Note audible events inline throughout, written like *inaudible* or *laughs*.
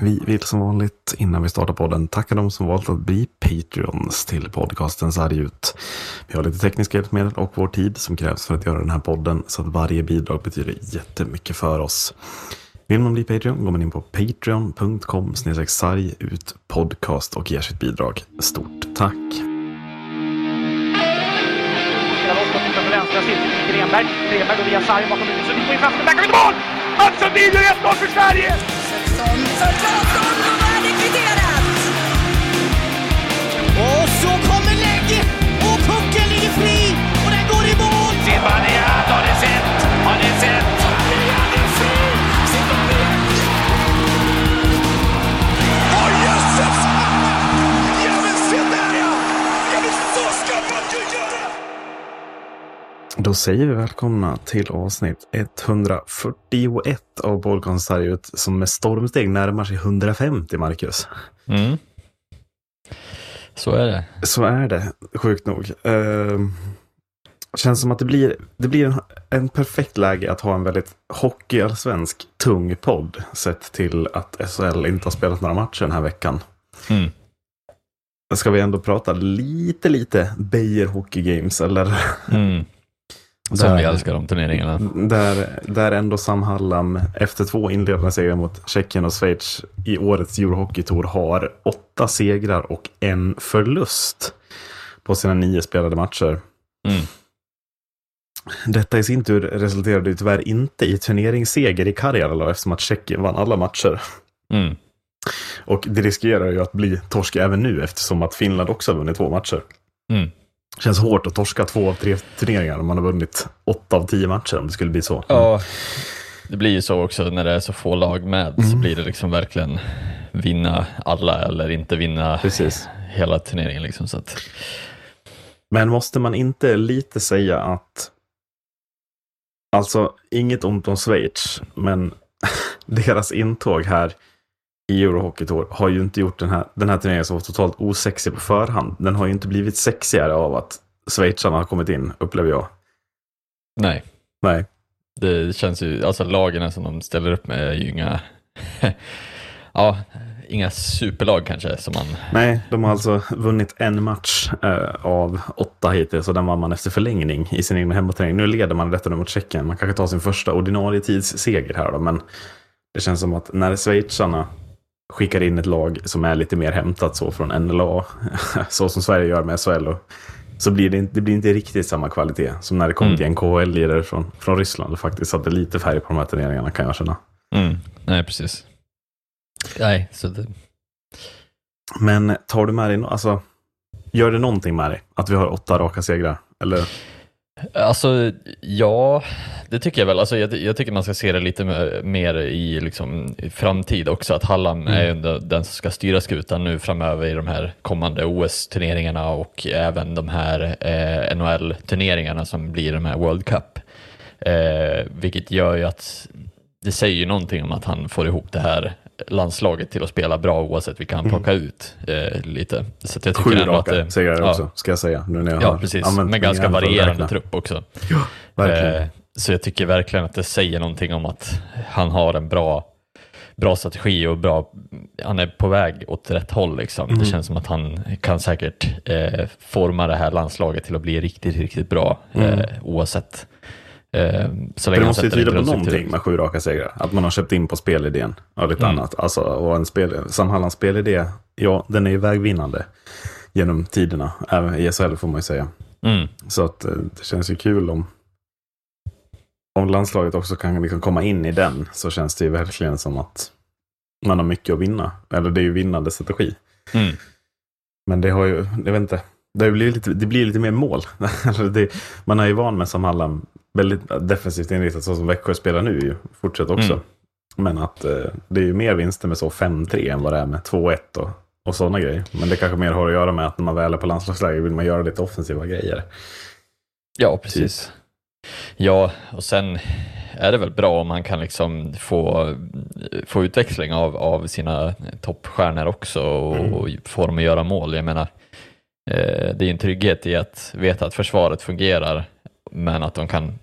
Vi vill som vanligt innan vi startar podden tacka de som valt att bli Patreons till podcasten Sarg ut. Vi har lite tekniska hjälpmedel och vår tid som krävs för att göra den här podden så att varje bidrag betyder jättemycket för oss. Vill man bli Patreon går man in på patreon.com sarg ut podcast och ger sitt bidrag. Stort tack! Grenberg. Grenberg går via sarg bakom huvudet. Så vi får in framför. Där kan vi mål! Alltså, Sundin gör 1-0 för Sverige! För Claesson och där är kvitterat! Och så kommer lägget och pucken ligger fri och den går i mål! Zibanejad, har ni sett? Har ni sett? Då säger vi välkomna till avsnitt 141 av Bolkons Sargut som med stormsteg närmar sig 150, Marcus. Mm. Så är det. Så är det, sjukt nog. Uh, känns som att det blir, det blir en, en perfekt läge att ha en väldigt hockeyallsvensk tung podd sett till att SHL inte har spelat några matcher den här veckan. Mm. Ska vi ändå prata lite, lite Beijer Hockey Games eller? Mm. Som där, vi älskar de turneringarna. Där, där ändå Sam Hallam efter två inledande segrar mot Tjeckien och Schweiz i årets Eurohockey Tour har åtta segrar och en förlust på sina nio spelade matcher. Mm. Detta i sin tur resulterade tyvärr inte i turneringsseger i Karjala eftersom att Tjeckien vann alla matcher. Mm. Och det riskerar ju att bli torsk även nu eftersom att Finland också har vunnit två matcher. Mm. Känns hårt att torska två av tre turneringar om man har vunnit åtta av tio matcher om det skulle bli så. Ja, det blir ju så också när det är så få lag med mm. så blir det liksom verkligen vinna alla eller inte vinna Precis. hela turneringen. Liksom, så att... Men måste man inte lite säga att Alltså, inget ont om Schweiz, men *laughs* deras intåg här i Eurohockey Tour har ju inte gjort den här, den här turneringen som var totalt osexig på förhand. Den har ju inte blivit sexigare av att schweizarna har kommit in, upplever jag. Nej. Nej. Det känns ju, alltså lagen som de ställer upp med är ju inga, *laughs* ja, inga superlag kanske som man... Nej, de har alltså vunnit en match eh, av åtta hittills och den vann man efter förlängning i sin egen hemmaträning. Nu leder man detta mot Tjeckien. Man kanske tar sin första ordinarie tidsseger här då, men det känns som att när schweizarna skickar in ett lag som är lite mer hämtat så från NLA, *laughs* så som Sverige gör med SHL. Och, så blir det, inte, det blir inte riktigt samma kvalitet som när det kommer mm. till en KHL-lirare från, från Ryssland och faktiskt satte lite färg på de här turneringarna kan jag känna. Mm. Nej, precis. Nej, så det... Men tar du med dig, alltså, gör det någonting med dig att vi har åtta raka segrar? Eller? Alltså, ja, det tycker jag väl. Alltså, jag, jag tycker man ska se det lite mer i liksom, framtid också, att Hallam mm. är den som ska styra skutan nu framöver i de här kommande OS-turneringarna och även de här eh, NHL-turneringarna som blir de här World Cup. Eh, vilket gör ju att det säger ju någonting om att han får ihop det här landslaget till att spela bra oavsett vilka han mm. plockar mm. ut eh, lite. Så jag Sju raka att, segrar ja, också, ska jag säga. Nu när jag ja, precis. Men ganska varierande trupp också. Ja, verkligen. Eh, så jag tycker verkligen att det säger någonting om att han har en bra, bra strategi och bra, han är på väg åt rätt håll. Liksom. Mm. Det känns som att han kan säkert eh, forma det här landslaget till att bli riktigt, riktigt bra mm. eh, oavsett så länge det måste ju tyda på någonting med sju raka segrar. Att man har köpt in på spelidén och lite mm. annat. Alltså, och en spel, Sam Hallands spelidé, ja, den är ju vägvinnande genom tiderna. Även i SHL får man ju säga. Mm. Så att eh, det känns ju kul om, om landslaget också kan liksom komma in i den. Så känns det ju verkligen som att man har mycket att vinna. Eller det är ju vinnande strategi. Mm. Men det har ju, jag vet inte, det blir lite, det blir lite mer mål. *laughs* det, man är ju van med Sam Hallam väldigt defensivt inriktat så som Växjö spelar nu ju. Fortsätter också. Mm. Men att eh, det är ju mer vinster med så 5-3 än vad det är med 2-1 och, och sådana grejer. Men det kanske mer har att göra med att när man väl är på landslagsläge vill man göra lite offensiva grejer. Ja, precis. Ja, och sen är det väl bra om man kan liksom få, få utväxling av, av sina toppstjärnor också och, mm. och få dem att göra mål. Jag menar, eh, det är en trygghet i att veta att försvaret fungerar men att de kan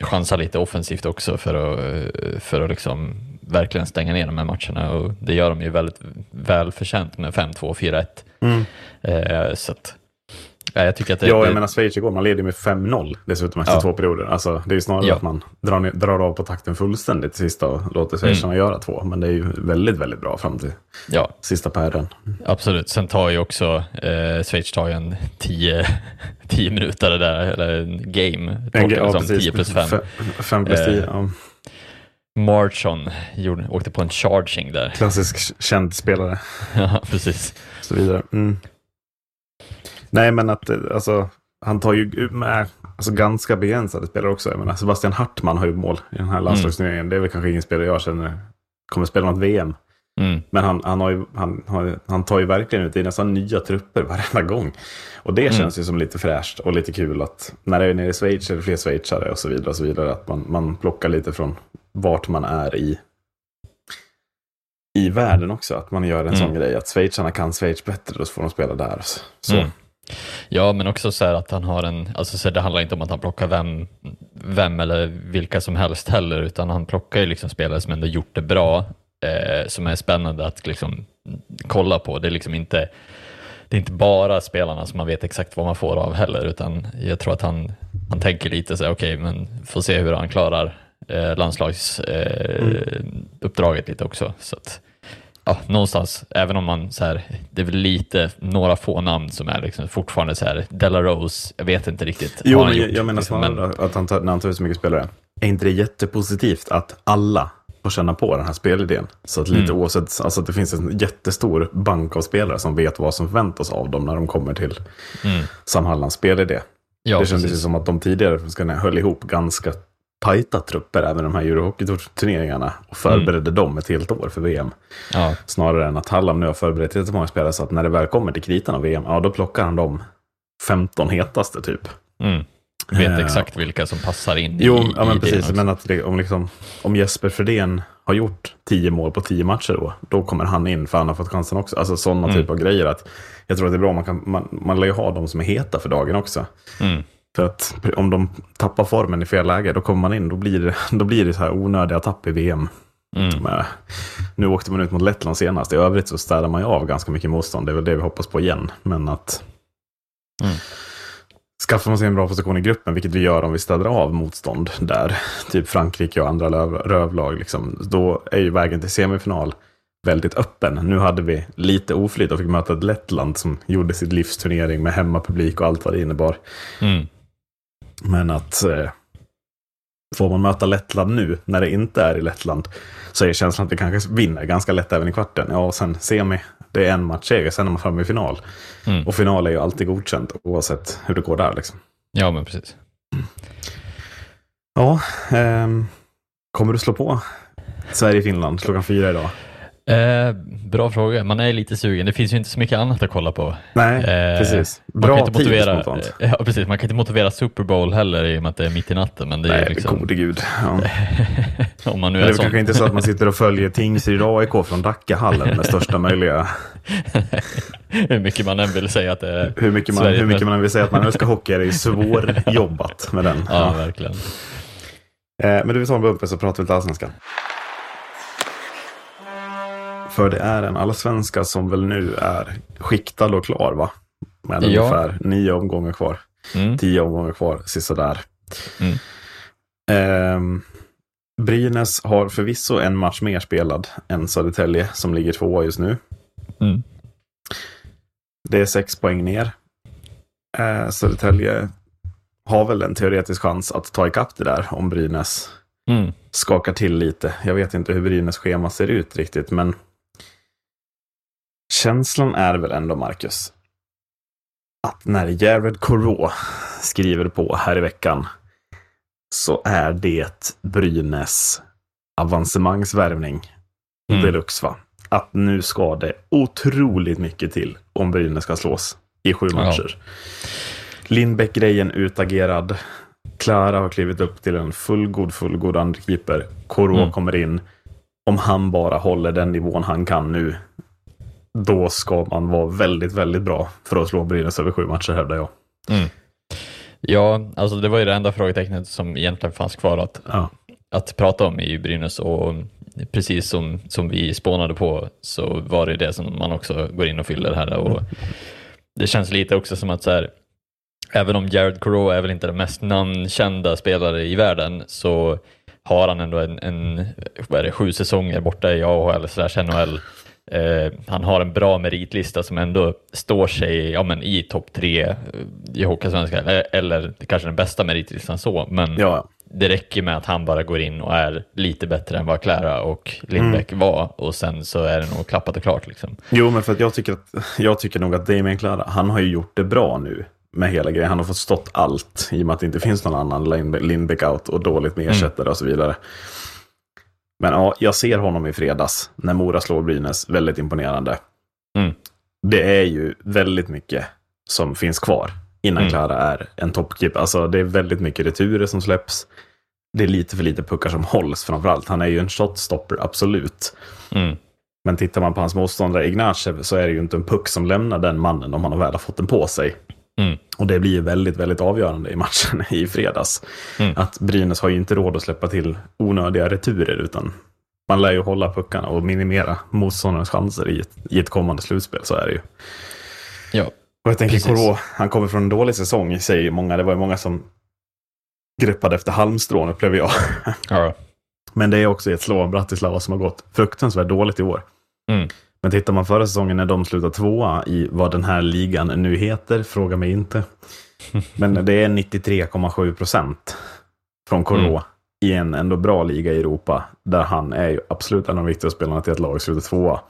chansa lite offensivt också för att, för att liksom verkligen stänga ner de här matcherna och det gör de ju väldigt välförtjänt med 5-2, 4-1. Mm. Eh, så att, ja, jag tycker att det, ja, jag det... menar Schweiz igår, man leder med 5-0 dessutom efter ja. två perioder. Alltså, det är ju snarare ja. att man drar, ner, drar av på takten fullständigt sista och låter schweizarna mm. göra två. Men det är ju väldigt, väldigt bra fram till ja. sista pären. Absolut, sen tar ju också eh, Schweiz tar ju en 10 *laughs* minuter där, eller en game. En, ja, liksom 10 plus 5. 5 plus 10, eh, ja. Marchon gjorde, åkte på en charging där. Klassisk känd spelare. *laughs* ja, precis. Så vidare. Mm. Nej, men att alltså, han tar ju med alltså, ganska begränsade spelare också. Jag menar, Sebastian Hartman har ju mål i den här landslagsturneringen. Mm. Det är väl kanske ingen spelare jag känner kommer spela något VM. Mm. Men han, han, har ju, han, har, han tar ju verkligen ut i nästan nya trupper varenda gång. Och det mm. känns ju som lite fräscht och lite kul att när det är nere i Schweiz är det fler schweizare och så vidare. Och så vidare att man, man plockar lite från vart man är i, i världen också. Att man gör en mm. sån grej att schweizarna kan Schweiz bättre, då får de spela där. Så. Ja, men också så här att han har en, alltså så det handlar inte om att han plockar vem, vem eller vilka som helst heller, utan han plockar ju liksom spelare som ändå gjort det bra, eh, som är spännande att liksom kolla på. Det är liksom inte, det är inte bara spelarna som man vet exakt vad man får av heller, utan jag tror att han, han tänker lite så här, okej, okay, men får se hur han klarar eh, landslagsuppdraget eh, mm. lite också. Så att, ja, någonstans, även om man så här, det är väl lite några få namn som är liksom fortfarande så här, Della Rose, jag vet inte riktigt. Jo, men jag, jag menar liksom, men... att han tar, när han tar ut så mycket spelare, är inte det jättepositivt att alla får känna på den här spelidén? Så att lite mm. oavsett, alltså att det finns en jättestor bank av spelare som vet vad som förväntas av dem när de kommer till mm. Sam Hallands spelidé. Ja, det kändes ju som att de tidigare höll ihop ganska tajta trupper även de här Eurohockey-turneringarna och förberedde mm. dem ett helt år för VM. Ja. Snarare än att Hallam nu har förberett jättemånga spelare så att när det väl kommer till kritan av VM, ja då plockar han de 15 hetaste typ. Mm. Vet uh, exakt vilka som passar in jo, i, ja, men precis. Men att det, om, liksom, om Jesper Fredén har gjort 10 mål på 10 matcher då, då kommer han in för han har fått chansen också. Alltså sådana mm. typer av grejer. Att jag tror att det är bra, man, kan, man, man lär ju ha de som är heta för dagen också. Mm. För att om de tappar formen i fel läge, då kommer man in, då blir det, *laughs* då blir det så här onödiga tapp i VM. Mm. Nu åkte man ut mot Lettland senast, i övrigt så städar man ju av ganska mycket motstånd. Det är väl det vi hoppas på igen. Men att mm. skaffar man sig en bra position i gruppen, vilket vi gör om vi städar av motstånd där, typ Frankrike och andra rövlag, liksom, då är ju vägen till semifinal väldigt öppen. Nu hade vi lite oflyt och fick möta ett Lettland som gjorde sitt livsturnering med hemmapublik och allt vad det innebar. Mm. Men att eh, får man möta Lettland nu, när det inte är i Lettland, så är känslan att vi kanske vinner ganska lätt även i kvarten. Ja, och sen semi, det är en match seger, sen är man framme i final. Mm. Och final är ju alltid godkänt, oavsett hur det går där. Liksom. Ja, men precis. Ja, eh, kommer du slå på Sverige-Finland klockan fyra idag? Eh, bra fråga. Man är lite sugen. Det finns ju inte så mycket annat att kolla på. Nej, eh, precis. Bra man kan inte motivera, ja, precis. Man kan inte motivera Super Bowl heller i och med att det är mitt i natten. Men det Nej, är liksom... gode gud. Ja. *laughs* Om man nu är det är kanske inte så att man sitter och följer Tingsryd AIK från Dackahallen med största möjliga... *laughs* hur mycket man än vill säga att det är hur mycket man, Hur mycket man än vill säga att man älskar hockey är det ju svårjobbat med den. *laughs* Ja, ja. verkligen. Eh, men du, vi tar en bumper så pratar vi lite allsvenskan. För det är en allsvenska som väl nu är skiktad och klar va? Med ja. ungefär nio omgångar kvar. Mm. Tio omgångar kvar, sisådär. Mm. Eh, Brynäs har förvisso en match mer spelad än Södertälje som ligger tvåa just nu. Mm. Det är sex poäng ner. Eh, Södertälje har väl en teoretisk chans att ta ikapp det där om Brynäs mm. skakar till lite. Jag vet inte hur Brynäs schema ser ut riktigt, men Känslan är väl ändå, Marcus, att när Jared Corot skriver på här i veckan så är det Brynäs avancemangsvärvning mm. deluxe, va? Att nu ska det otroligt mycket till om Brynäs ska slås i sju matcher. Ja. Lindbäck-grejen utagerad. Klara har klivit upp till en fullgod, fullgod andrekeeper. Corot mm. kommer in. Om han bara håller den nivån han kan nu då ska man vara väldigt, väldigt bra för att slå Brynäs över sju matcher hävdar jag. Mm. Ja, alltså det var ju det enda frågetecknet som egentligen fanns kvar att, ja. att prata om i Brynäs och precis som, som vi spånade på så var det det som man också går in och fyller här. Och det känns lite också som att så här, även om Jared Crow är väl inte den mest namnkända spelare i världen så har han ändå en, en vad är det, sju säsonger borta i AHL slash NHL. Eh, han har en bra meritlista som ändå står sig ja, men i topp tre eh, i Hockeysvenskan, eller, eller kanske den bästa meritlistan så, men ja. det räcker med att han bara går in och är lite bättre än vad Klara och Lindbäck mm. var och sen så är det nog klappat och klart. Liksom. Jo, men för att jag tycker, att, jag tycker nog att Damien Klara, han har ju gjort det bra nu med hela grejen. Han har fått stått allt i och med att det inte finns någon annan Lindbäck out och dåligt med mm. ersättare mm. och så vidare. Men ja, jag ser honom i fredags när Mora slår Brynäs. Väldigt imponerande. Mm. Det är ju väldigt mycket som finns kvar innan mm. Klara är en toppkeeper. Alltså det är väldigt mycket returer som släpps. Det är lite för lite puckar som hålls framförallt. Han är ju en shotstopper, absolut. Mm. Men tittar man på hans motståndare Ignacev så är det ju inte en puck som lämnar den mannen om han väl har fått den på sig. Mm. Och det blir ju väldigt, väldigt avgörande i matchen *laughs* i fredags. Mm. Att Brynäs har ju inte råd att släppa till onödiga returer, utan man lär ju hålla puckarna och minimera motståndarens chanser i ett, i ett kommande slutspel, så är det ju. Ja, och jag tänker Corot, han kommer från en dålig säsong, säger många. Det var ju många som greppade efter halmstrån, upplever jag. Ja. *laughs* Men det är också ett slå av Bratislava som har gått fruktansvärt dåligt i år. Mm. Men tittar man förra säsongen när de slutade tvåa i vad den här ligan nu heter, fråga mig inte. *laughs* Men det är 93,7 procent från Corot mm. i en ändå bra liga i Europa. Där han är ju absolut en av de viktigaste spelarna till ett lag slutar tvåa.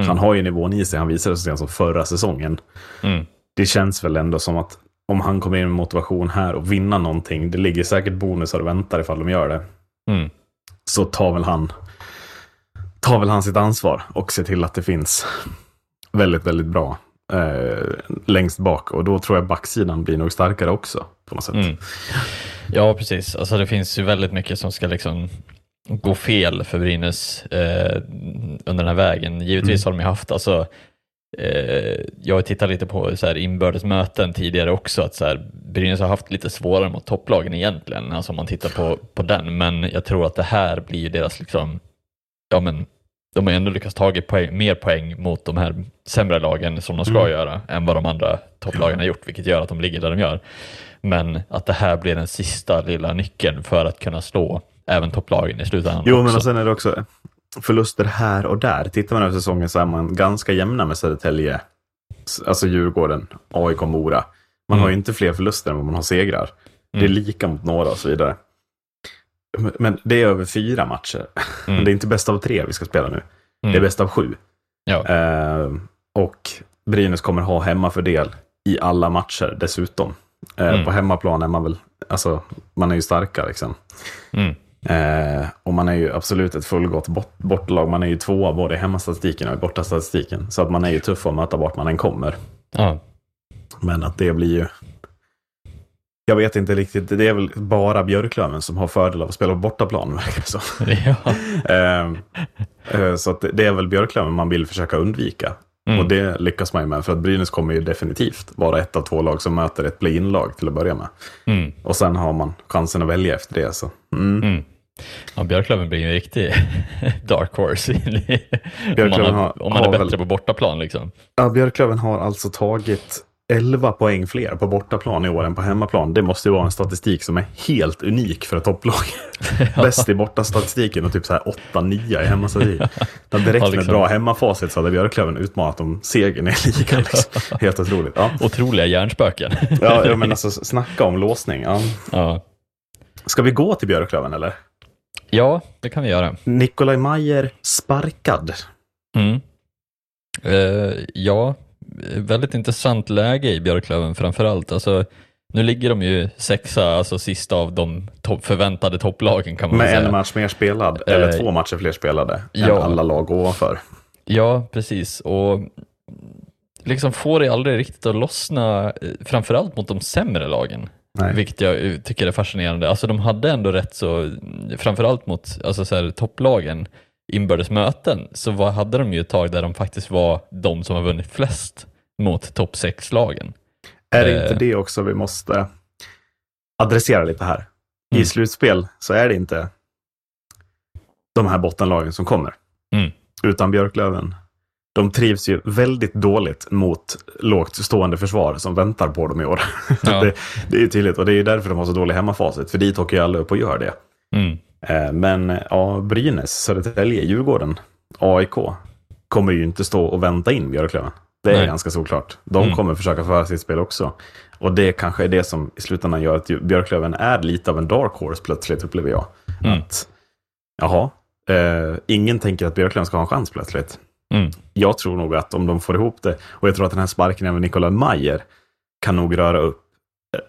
Mm. Han har ju nivån i sig, han visade sent som förra säsongen. Mm. Det känns väl ändå som att om han kommer in med motivation här och vinna någonting, det ligger säkert bonusar och väntar ifall de gör det. Mm. Så tar väl han tar väl han sitt ansvar och ser till att det finns väldigt, väldigt bra eh, längst bak. Och då tror jag backsidan blir nog starkare också på något sätt. Mm. Ja, precis. Alltså det finns ju väldigt mycket som ska liksom gå fel för Brynäs eh, under den här vägen. Givetvis mm. har de ju haft, alltså, eh, jag har tittat lite på så här inbördes möten tidigare också, att så här, Brynäs har haft lite svårare mot topplagen egentligen, alltså om man tittar på, på den, men jag tror att det här blir deras liksom ja men de har ändå lyckats ta poäng, mer poäng mot de här sämre lagen som de ska mm. göra än vad de andra topplagen har gjort, vilket gör att de ligger där de gör. Men att det här blir den sista lilla nyckeln för att kunna slå även topplagen i slutändan. Jo, också. men sen är det också förluster här och där. Tittar man över säsongen så är man ganska jämna med Södertälje, alltså Djurgården, AIK, Mora. Man mm. har ju inte fler förluster än vad man har segrar. Det är mm. lika mot några och så vidare. Men det är över fyra matcher. Mm. Det är inte bäst av tre vi ska spela nu. Mm. Det är mm. bäst av sju. Ja. Eh, och Brynäs kommer ha hemmafördel i alla matcher dessutom. Eh, mm. På hemmaplan är man väl, alltså man är ju starkare liksom. Eh, och man är ju absolut ett fullgott bort, bortlag. Man är ju tvåa både i hemmastatistiken och i bortastatistiken. Så att man är ju tuff att möta vart man än kommer. Ja. Men att det blir ju jag vet inte riktigt, det är väl bara Björklöven som har fördel av att spela på bortaplan, *laughs* verkar. Ja. Ehm, eh, så att det är väl Björklöven man vill försöka undvika. Mm. Och det lyckas man ju med, för att Brynäs kommer ju definitivt vara ett av två lag som möter ett play-in-lag till att börja med. Mm. Och sen har man chansen att välja efter det. Så. Mm. Mm. Ja, Björklöven blir ju en riktig *laughs* dark horse. om man, har, om man är bättre väl... på bortaplan liksom. Ja, Björklöven har alltså tagit 11 poäng fler på bortaplan i år än på hemmaplan. Det måste ju vara en statistik som är helt unik för ett topplag. Ja. *laughs* Bäst i bortastatistiken och typ så här 8-9 i hemmastatistik. Räckt ja, liksom. med bra hemmafacit så hade Björklöven utmanat om segern i ligan. Liksom. *laughs* Helt otroligt. Ja. Otroliga hjärnspöken. *laughs* ja, ja, men alltså snacka om låsning. Ja. Ja. Ska vi gå till Björklöven eller? Ja, det kan vi göra. Nikolaj Mayer sparkad. Mm. Uh, ja, väldigt intressant läge i Björklöven framförallt. Alltså, nu ligger de ju sexa, alltså sista av de top förväntade topplagen kan man Med säga. en match mer spelad, eller eh, två matcher fler spelade ja. än alla lag ovanför. Ja, precis. Och liksom får det aldrig riktigt att lossna, eh, framförallt mot de sämre lagen. Nej. Vilket jag tycker är fascinerande. Alltså de hade ändå rätt så, framförallt mot alltså så här, topplagen, inbördes möten så var, hade de ju ett tag där de faktiskt var de som har vunnit flest mot topp 6-lagen. Är det inte eh. det också vi måste adressera lite här? Mm. I slutspel så är det inte de här bottenlagen som kommer. Mm. Utan Björklöven, de trivs ju väldigt dåligt mot lågt stående försvar som väntar på dem i år. *laughs* Ja. det, det är tydligt och det är ju därför de har så dålig hemmafacit, för dit åker ju alla upp och gör det. Mm. Eh, Men ja, Brynäs, Södertälje, Djurgården, AIK kommer ju inte stå och vänta in Björklöven. Det är Nej. ganska såklart. De Mm. kommer försöka föra sitt spel också. Och det kanske är det som i slutändan gör att Björklöven är lite av en dark horse plötsligt, upplever jag. Mm. Att, jaha, eh, ingen tänker att Björklöven ska ha en chans plötsligt. Mm. Jag tror nog att om de får ihop det, och jag tror att den här sparken av Nikolaj Mayer kan nog röra upp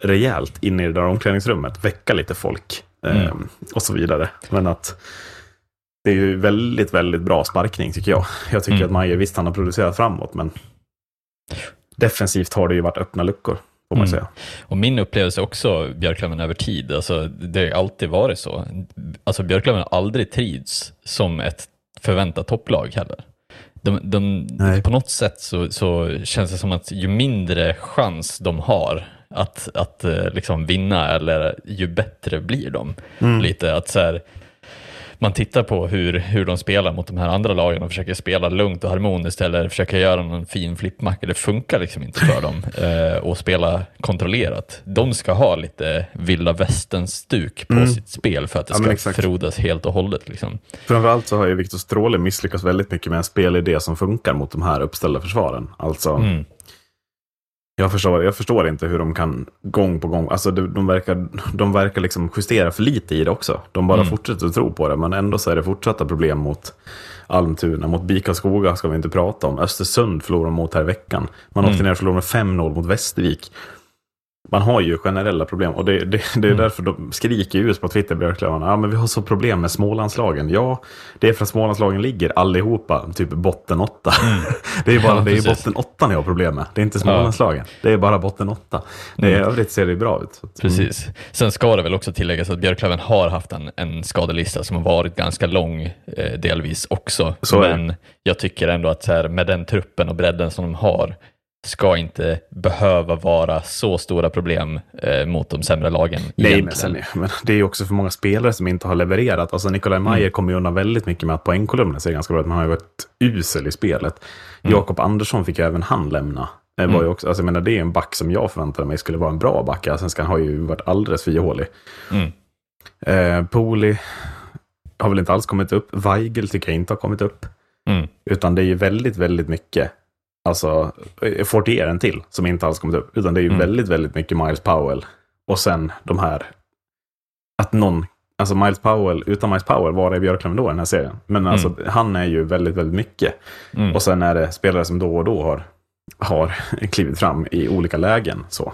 rejält in i det där omklädningsrummet, väcka lite folk eh, Mm. och så vidare. Men att det är ju väldigt, väldigt bra sparkning tycker jag. Jag tycker Mm. att Mayer, visst han har producerat framåt, men defensivt har det ju varit öppna luckor, får man Mm. säga. Och min upplevelse också, Björklöven över tid, alltså, det har alltid varit så. Alltså Björklöven har aldrig trivts som ett förväntat topplag heller. De, de, på något sätt så, så känns det som att ju mindre chans de har att, att eh, liksom vinna, eller ju bättre blir de. Mm. Lite att så här, man tittar på hur, hur de spelar mot de här andra lagen och försöker spela lugnt och harmoniskt eller försöker göra någon fin flippmacka. Det funkar liksom inte för dem *laughs* eh, och spela kontrollerat. De ska ha lite vilda västern-stuk på Mm. sitt spel för att det ska frodas helt och hållet. Liksom. Framförallt så har ju Viktor Stråle misslyckats väldigt mycket med en spelidé som funkar mot de här uppställda försvaren. Alltså, Mm. Jag, förstår, jag förstår inte hur de kan gång på gång, alltså de, de verkar, de verkar liksom justera för lite i det också. De bara Mm. fortsätter att tro på det, men ändå så är det fortsatta problem mot Almtuna, mot Bika Skoga ska vi inte prata om. Östersund förlorade de mot här i veckan. Man åkte Mm. ner och förlorade med 5-0 mot Västervik. Man har ju generella problem och det, det, det är Mm. därför de skriker ut på Twitter, Björklövarna. Ja, men vi har så problem med Smålandslagen. Ja, det är för att Smålandslagen ligger allihopa typ botten åtta. *laughs* det är bara Ja, det är botten åtta ni har problem med. Det är inte Smålandslagen. Det är bara botten åtta. Det I Mm. övrigt ser det bra ut. Att- Precis. Sen ska det väl också tilläggas att Björklöven har haft en, en skadelista som har varit ganska lång eh, delvis också. Så. Men jag tycker ändå att så här, med den truppen och bredden som de har ska inte behöva vara så stora problem eh, mot de sämre lagen. Nej, men, sen, men det är ju också för många spelare som inte har levererat. Alltså Nikolaj Mm. Mayer kommer ju undan väldigt mycket med att poängkolumnen ser ganska bra ut, men han har ju varit usel i spelet. Mm. Jakob Andersson fick ju även han lämna. Det, var ju också, alltså, jag menar, det är en back som jag förväntade mig skulle vara en bra back. Sen ska han har ju varit alldeles för ihålig. Mm. Eh, Poli har väl inte alls kommit upp. Weigel tycker jag inte har kommit upp. Mm. Utan det är ju väldigt, väldigt mycket. Alltså, eh, Fortier en till som inte alls kommit upp. Utan det är ju Mm. väldigt, väldigt mycket Miles Powell. Och sen de här. Att någon, alltså Miles Powell, utan Miles Powell, var är Björklöven då i den här serien? Men alltså han är ju väldigt, väldigt mycket. Mm. Och sen är det spelare som då och då har, har *laughs* klivit fram i olika lägen. Så.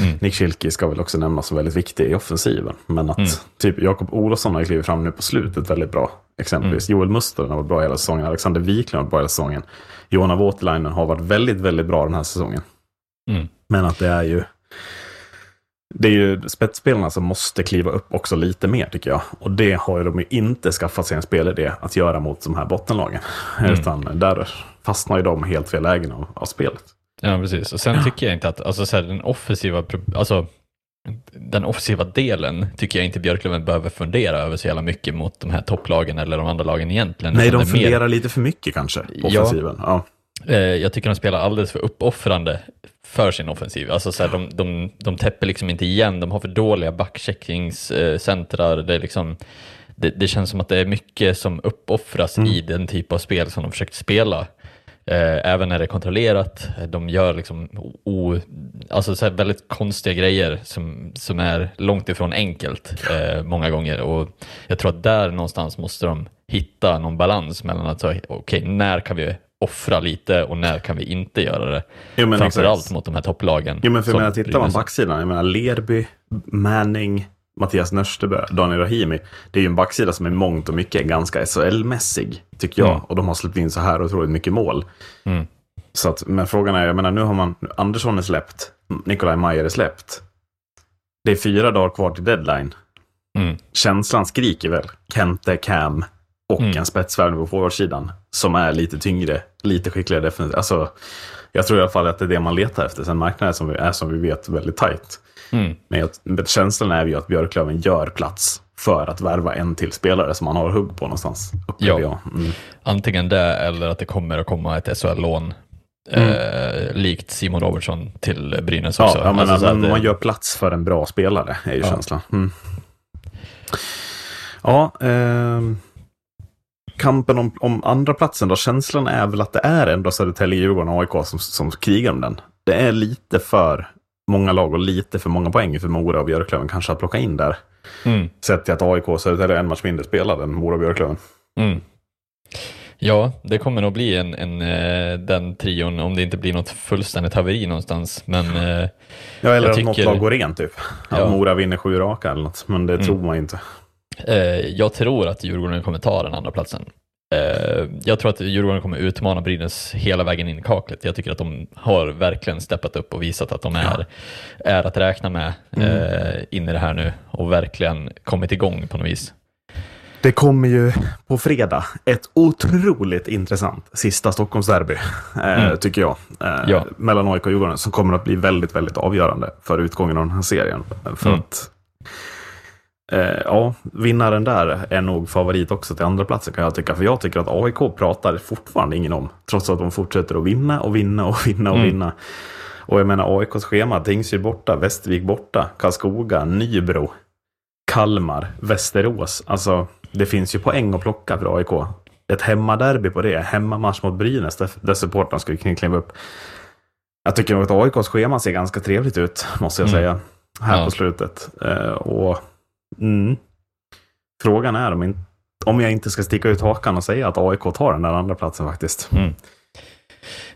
Mm. Nick Schilke ska väl också nämnas som väldigt viktig i offensiven. Men att Mm. typ Jakob Olofsson har klivit fram nu på slutet väldigt bra. Exempelvis Mm. Joel Mustonen har varit bra hela säsongen. Alexander Wiklund har varit bra hela säsongen. Johanna Voutilainen har varit väldigt, väldigt bra den här säsongen. Mm. Men att det är ju det är ju spetsspelarna som måste kliva upp också lite mer tycker jag. Och det har ju de ju inte skaffat sig en spelidé att göra mot de här bottenlagen. Mm. Utan där fastnar ju de helt fel lägen av, av spelet. Ja, precis. Och sen tycker jag inte att alltså, så här, den offensiva alltså, den offensiva delen tycker jag inte Björklöven behöver fundera över så jävla mycket mot de här topplagen eller de andra lagen egentligen. Nej, de är mer- funderar lite för mycket kanske på Ja. offensiven. Ja. Eh, jag tycker de spelar alldeles för uppoffrande för sin offensiv. Alltså så här, de, de, de täpper liksom inte igen, de har för dåliga backcheckningscentrar. Det, liksom, det, det känns som att det är mycket som uppoffras Mm. i den typ av spel som de försökt spela. Eh, även när det är kontrollerat. De gör liksom o, alltså så väldigt konstiga grejer som, som är långt ifrån enkelt eh, många gånger. Och jag tror att där någonstans måste de hitta någon balans mellan att säga, okej, när kan vi offra lite och när kan vi inte göra det? Jo, men Framförallt exakt. mot de här topplagen. Jo, men för jag menar, tittar man Brynäs. backsidan, jag menar Lerby, Manning, Mattias Nörstebö, Daniel Rahimi. Det är ju en backsida som i mångt och mycket är ganska SHL-mässig, tycker jag. Mm. Och de har släppt in så här otroligt mycket mål. Mm. Så att, men frågan är, jag menar nu har man, Andersson är släppt, Nikolaj Mayer är släppt. Det är fyra dagar kvar till deadline. Mm. Känslan skriker väl Kente, Cam och Mm. en spetsvärvning på forwardsidan. Som är lite tyngre, lite skickligare defensivt. Alltså, jag tror i alla fall att det är det man letar efter. Sen marknaden som vi, är som vi vet väldigt tajt. Mm. Men jag, känslan är ju att Björklöven gör plats för att värva en till spelare som man har hugg på någonstans. Ja, jag. Mm. antingen det eller att det kommer att komma ett SHL-lån Mm. Eh, likt Simon Robertson till Brynäs också. Ja, men, alltså, men man gör plats för en bra spelare, är ju ja. känslan. Mm. Ja, eh, kampen om, om andra platsen då. Känslan är väl att det är ändå Södertälje, Djurgården och AIK som, som krigar om den. Det är lite för många lag och lite för många poäng för Mora och Björklöven kanske att plocka in där. Mm. Sett till att AIK Södertälje är en match mindre spelade än Mora och Björklöven. Mm. Ja, det kommer nog bli en, en, eh, den trion om det inte blir något fullständigt haveri någonstans. Men, eh, ja, eller att tycker... något lag går rent typ. Att ja. Mora vinner sju raka eller något, men det mm. tror man inte. Eh, jag tror att Djurgården kommer ta den andra platsen. Jag tror att Djurgården kommer utmana Brynäs hela vägen in i kaklet. Jag tycker att de har verkligen steppat upp och visat att de är, ja. är att räkna med mm. in i det här nu och verkligen kommit igång på något vis. Det kommer ju på fredag ett otroligt intressant sista Stockholmsderby, eh, mm. tycker jag. Eh, ja. Mellan AIK och Djurgården, som kommer att bli väldigt, väldigt avgörande för utgången av den här serien. För mm. att, eh, ja, vinnaren där är nog favorit också till andra platsen kan jag tycka. För jag tycker att AIK pratar fortfarande ingen om, trots att de fortsätter att vinna och vinna och vinna och mm. vinna. Och jag menar AIKs schema, Tingsryd borta, Västervik borta, Karlskoga, Nybro, Kalmar, Västerås. Alltså, det finns ju poäng att plocka för AIK. Ett hemmaderby på det, hemmamatch mot Brynäs där, där supportrarna skulle kliva upp. Jag tycker nog att AIKs schema ser ganska trevligt ut, måste jag mm. säga, här ja. på slutet. Uh, och mm, Frågan är om, in, om jag inte ska sticka ut hakan och säga att AIK tar den där andra platsen faktiskt. Mm.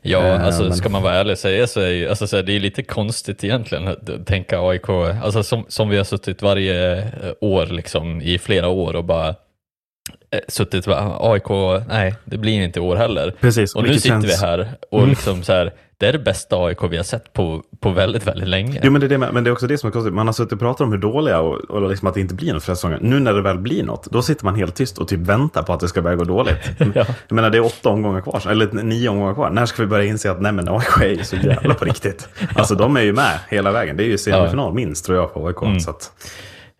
Ja, uh, alltså men... ska man vara ärlig och säga så är ju, alltså, så är det är lite konstigt egentligen att tänka AIK, alltså som, som vi har suttit varje år liksom i flera år och bara Eh, suttit och bara, AIK, nej det blir inte i år heller. Precis, och nu sitter känns... vi här och mm. liksom så här, det är det bästa AIK vi har sett på, på väldigt, väldigt länge. Jo, men det, är det, men det är också det som är konstigt. Man har suttit och pratat om hur dåliga och, och liksom att det inte blir något för säsongen. Nu när det väl blir något, då sitter man helt tyst och typ väntar på att det ska börja gå dåligt. *laughs* ja. Jag menar, det är åtta omgångar kvar, eller nio omgångar kvar. När ska vi börja inse att nej men AIK är ju så jävla på riktigt. *laughs* Alltså de är ju med hela vägen. Det är ju semifinal ja. minst tror jag på AIK. Mm. Så att...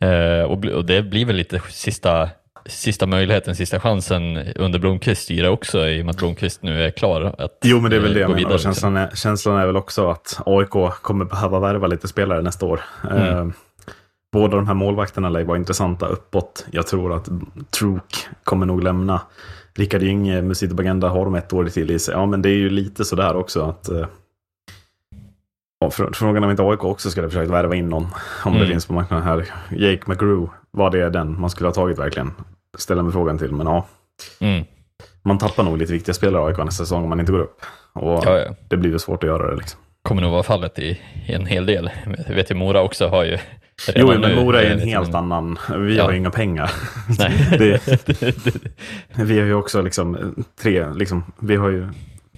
Uh, och, och det blir väl lite sista sista möjligheten, sista chansen under Blomqvists styre också i och med att Blomqvist nu är klar att Jo, men det är väl det jag menar. Känslan är, känslan är väl också att AIK kommer behöva värva lite spelare nästa år. Mm. Eh, båda de här målvakterna lär vara intressanta uppåt. Jag tror att Truk kommer nog lämna. Rickard Gynge, Musito Bagenda har de ett år till i sig. Ja, men det är ju lite sådär också att eh, Frågan om inte AIK också skulle försökt värva in någon. Om mm. det finns på marknaden här. Jake McGrew, var det den man skulle ha tagit verkligen? Ställa mig frågan till, men ja. Mm. Man tappar nog lite viktiga spelare i AIK nästa säsong om man inte går upp. Och ja, ja. det blir ju svårt att göra det liksom. Kommer nog vara fallet i, i en hel del. Jag vet ju Mora också har ju Jo, men Mora är en helt annan. Vi ja. har ju inga pengar. *laughs* *laughs* det, *laughs* vi har ju också liksom tre, liksom, vi har ju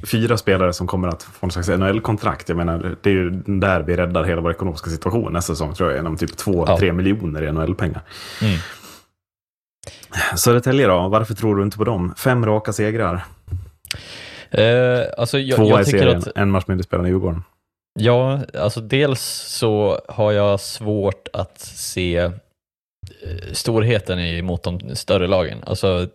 fyra spelare som kommer att få någon slags NHL-kontrakt. Jag menar, det är ju där vi räddar hela vår ekonomiska situation nästa säsong, tror jag, genom typ 2-3 ja. miljoner i NHL-pengar. Mm. Södertälje då, varför tror du inte på dem? Fem raka segrar. Eh, alltså jag, Två jag i serien, att, en match mindre spelare i Djurgården. Ja, alltså dels så har jag svårt att se eh, storheten mot de större lagen. Alltså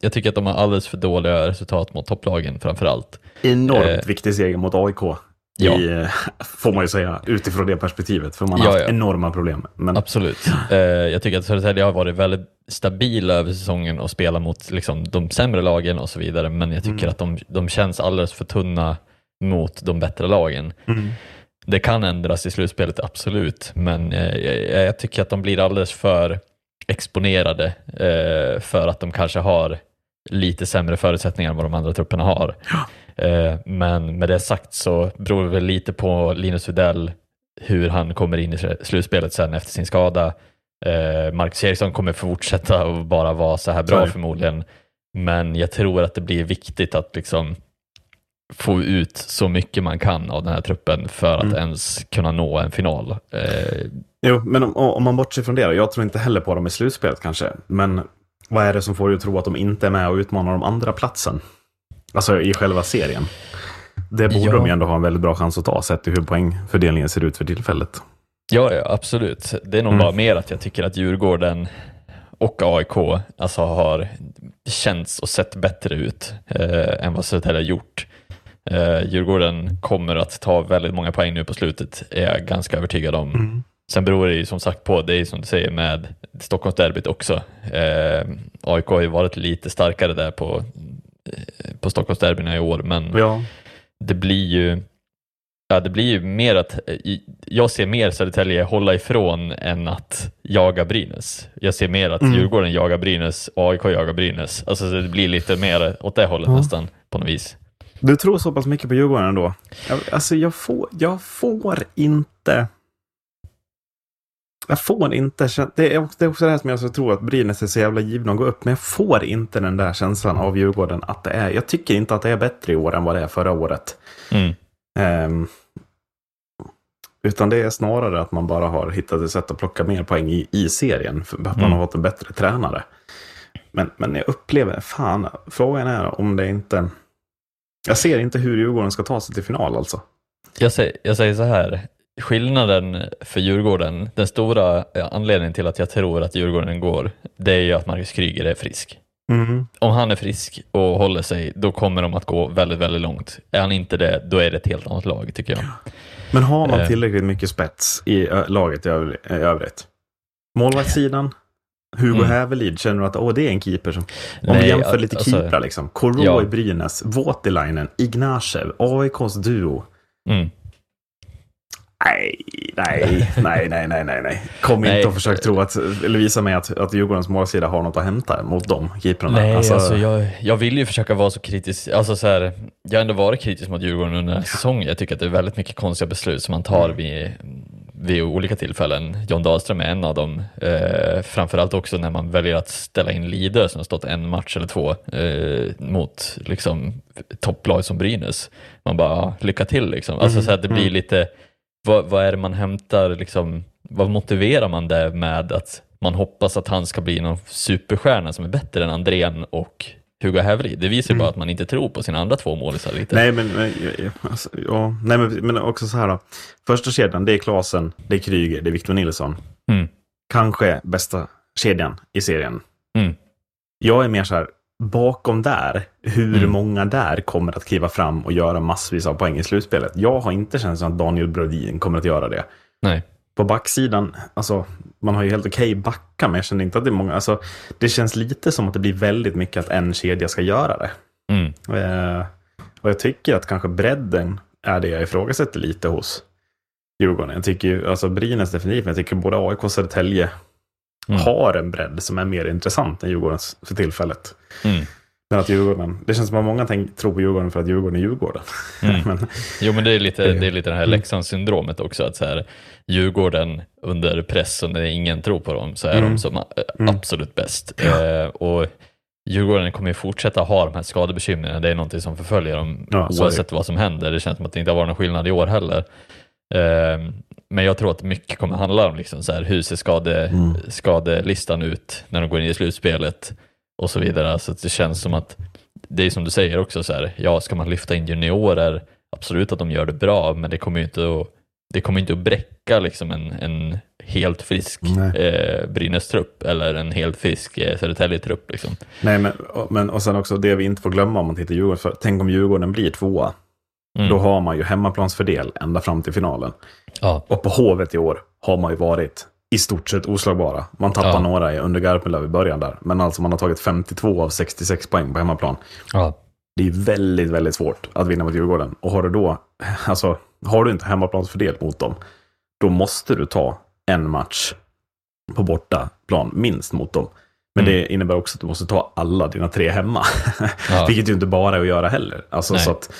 jag tycker att de har alldeles för dåliga resultat mot topplagen framför allt. Enormt eh, viktig seger mot AIK. Ja. I, eh, får man ju säga, utifrån det perspektivet. För man har ja, haft ja. enorma problem. Men... Absolut. Eh, jag tycker att Södertälje har varit väldigt stabila över säsongen och spelat mot liksom, de sämre lagen och så vidare. Men jag tycker mm. att de, de känns alldeles för tunna mot de bättre lagen. Mm. Det kan ändras i slutspelet, absolut. Men eh, jag, jag tycker att de blir alldeles för exponerade eh, för att de kanske har lite sämre förutsättningar än vad de andra trupperna har. Ja. Eh, men med det sagt så beror det väl lite på Linus Widell hur han kommer in i slutspelet sen efter sin skada. Eh, Marcus Eriksson kommer fortsätta och bara vara så här bra Sorry. förmodligen. Men jag tror att det blir viktigt att liksom få ut så mycket man kan av den här truppen för att mm. ens kunna nå en final. Eh, Jo, men om, om man bortser från det då. Jag tror inte heller på dem i slutspelet kanske. Men vad är det som får dig att tro att de inte är med och utmanar om andra platsen? Alltså i själva serien. Det borde ja. de ju ändå ha en väldigt bra chans att ta, sett till hur poängfördelningen ser ut för tillfället. Ja, ja absolut. Det är nog mm. bara mer att jag tycker att Djurgården och AIK alltså har känts och sett bättre ut eh, än vad Södertälje har gjort. Eh, Djurgården kommer att ta väldigt många poäng nu på slutet, är jag ganska övertygad om. Mm. Sen beror det ju som sagt på, det är som du säger med Stockholmsderbyt också. Eh, AIK har ju varit lite starkare där på, på Stockholmsderbyna i år, men ja. det blir ju Ja, det blir ju mer att jag ser mer Södertälje hålla ifrån än att jaga Brynäs. Jag ser mer att mm. Djurgården jagar Brynäs och AIK jagar Brynäs. Alltså det blir lite mer åt det hållet ja. nästan på något vis. Du tror så pass mycket på Djurgården ändå? Alltså jag får, jag får inte... Jag får inte det är, också, det är också det här som jag tror att Brynäs är så jävla givna att gå upp. Men jag får inte den där känslan av Djurgården att det är. Jag tycker inte att det är bättre i år än vad det är förra året. Mm. Um, utan det är snarare att man bara har hittat ett sätt att plocka mer poäng i, i serien. För att man mm. har fått en bättre tränare. Men, men jag upplever, fan, frågan är om det inte... Jag ser inte hur Djurgården ska ta sig till final alltså. Jag säger, jag säger så här, skillnaden för Djurgården, den stora anledningen till att jag tror att Djurgården går, det är ju att Marcus Kryger är frisk. Mm. Om han är frisk och håller sig, då kommer de att gå väldigt, väldigt långt. Är han inte det, då är det ett helt annat lag tycker jag. Men har man eh. tillräckligt mycket spets i laget i övrigt? Målvaktssidan? Hugo mm. Hävelid, känner du att åh, det är en keeper som... Om vi jämför lite alltså, keeprar liksom. Koro ja. i Brynäs, Voutilainen, Ignacev, AIKs duo. Mm. Nej, nej, nej, nej, nej, nej, nej. Kom nej. inte och försök tro att, eller visa mig att, att Djurgårdens målsida har något att hämta mot de keeprarna. Nej, alltså, alltså jag, jag vill ju försöka vara så kritisk. Alltså så här, jag har ändå varit kritisk mot Djurgården under här säsongen. Jag tycker att det är väldigt mycket konstiga beslut som man tar mm. vid, vid olika tillfällen. John Dahlström är en av dem. Eh, framförallt också när man väljer att ställa in Lidö som har stått en match eller två eh, mot liksom, topplag som Brynäs. Man bara, lycka till liksom. Alltså mm. så att det blir mm. lite vad, vad är det man hämtar, liksom, vad motiverar man det med att man hoppas att han ska bli någon superstjärna som är bättre än Andrén och Hugo Hävli. Det visar ju mm. bara att man inte tror på sina andra två målisar lite. Nej, men, men, alltså, ja, nej, men, men också så här då. Första kedjan, det är Klasen, det är Kryger, det är Victor Nilsson. Mm. Kanske bästa kedjan i serien. Mm. Jag är mer så här, bakom där, hur mm. många där kommer att kliva fram och göra massvis av poäng i slutspelet? Jag har inte känslan att Daniel Brodin kommer att göra det. Nej. På backsidan, alltså, man har ju helt okej okay backa, men jag känner inte att det är många. Alltså, det känns lite som att det blir väldigt mycket att en kedja ska göra det. Mm. Eh, och jag tycker att kanske bredden är det jag ifrågasätter lite hos Djurgården. Jag tycker ju, alltså Brynäs definitivt, men jag tycker både AIK och Södertälje mm. har en bredd som är mer intressant än Djurgårdens för tillfället. Mm. Men att Djurgården, det känns som att många tänk, tror på Djurgården för att Djurgården är Djurgården. Mm. *laughs* men, jo men det är lite det, är lite det här mm. Leksandssyndromet också, att så här, Djurgården under press och när ingen tror på dem så är mm. de som mm. absolut bäst. Ja. Eh, och Djurgården kommer ju fortsätta ha de här skadebekymren, det är någonting som förföljer dem ja, oavsett vad som händer. Det känns som att det inte har varit någon skillnad i år heller. Eh, men jag tror att mycket kommer handla om liksom så här, hur ser skade, mm. skadelistan ut när de går in i slutspelet och så vidare. Så det känns som att det är som du säger också, så här, ja, ska man lyfta in juniorer, absolut att de gör det bra, men det kommer ju inte att, det kommer inte att bräcka liksom en, en helt frisk eh, Brynäs-trupp eller en helt frisk eh, Södertälje-trupp. Liksom. Nej, men, men och sen också det vi inte får glömma om man tittar Djurgården, för tänk om Djurgården blir tvåa. Mm. Då har man ju hemmaplansfördel ända fram till finalen. Ja. Och på Hovet i år har man ju varit i stort sett oslagbara. Man tappar ja. några under Garpenlöv i början där. Men alltså man har tagit 52 av 66 poäng på hemmaplan. Ja. Det är väldigt, väldigt svårt att vinna mot Djurgården. Och har du då, *laughs* alltså, har du inte hemmaplansfördel mot dem, då måste du ta en match på bortaplan minst mot dem. Men mm. det innebär också att du måste ta alla dina tre hemma. *laughs* Ja. Vilket ju inte bara är att göra heller. Alltså, så att,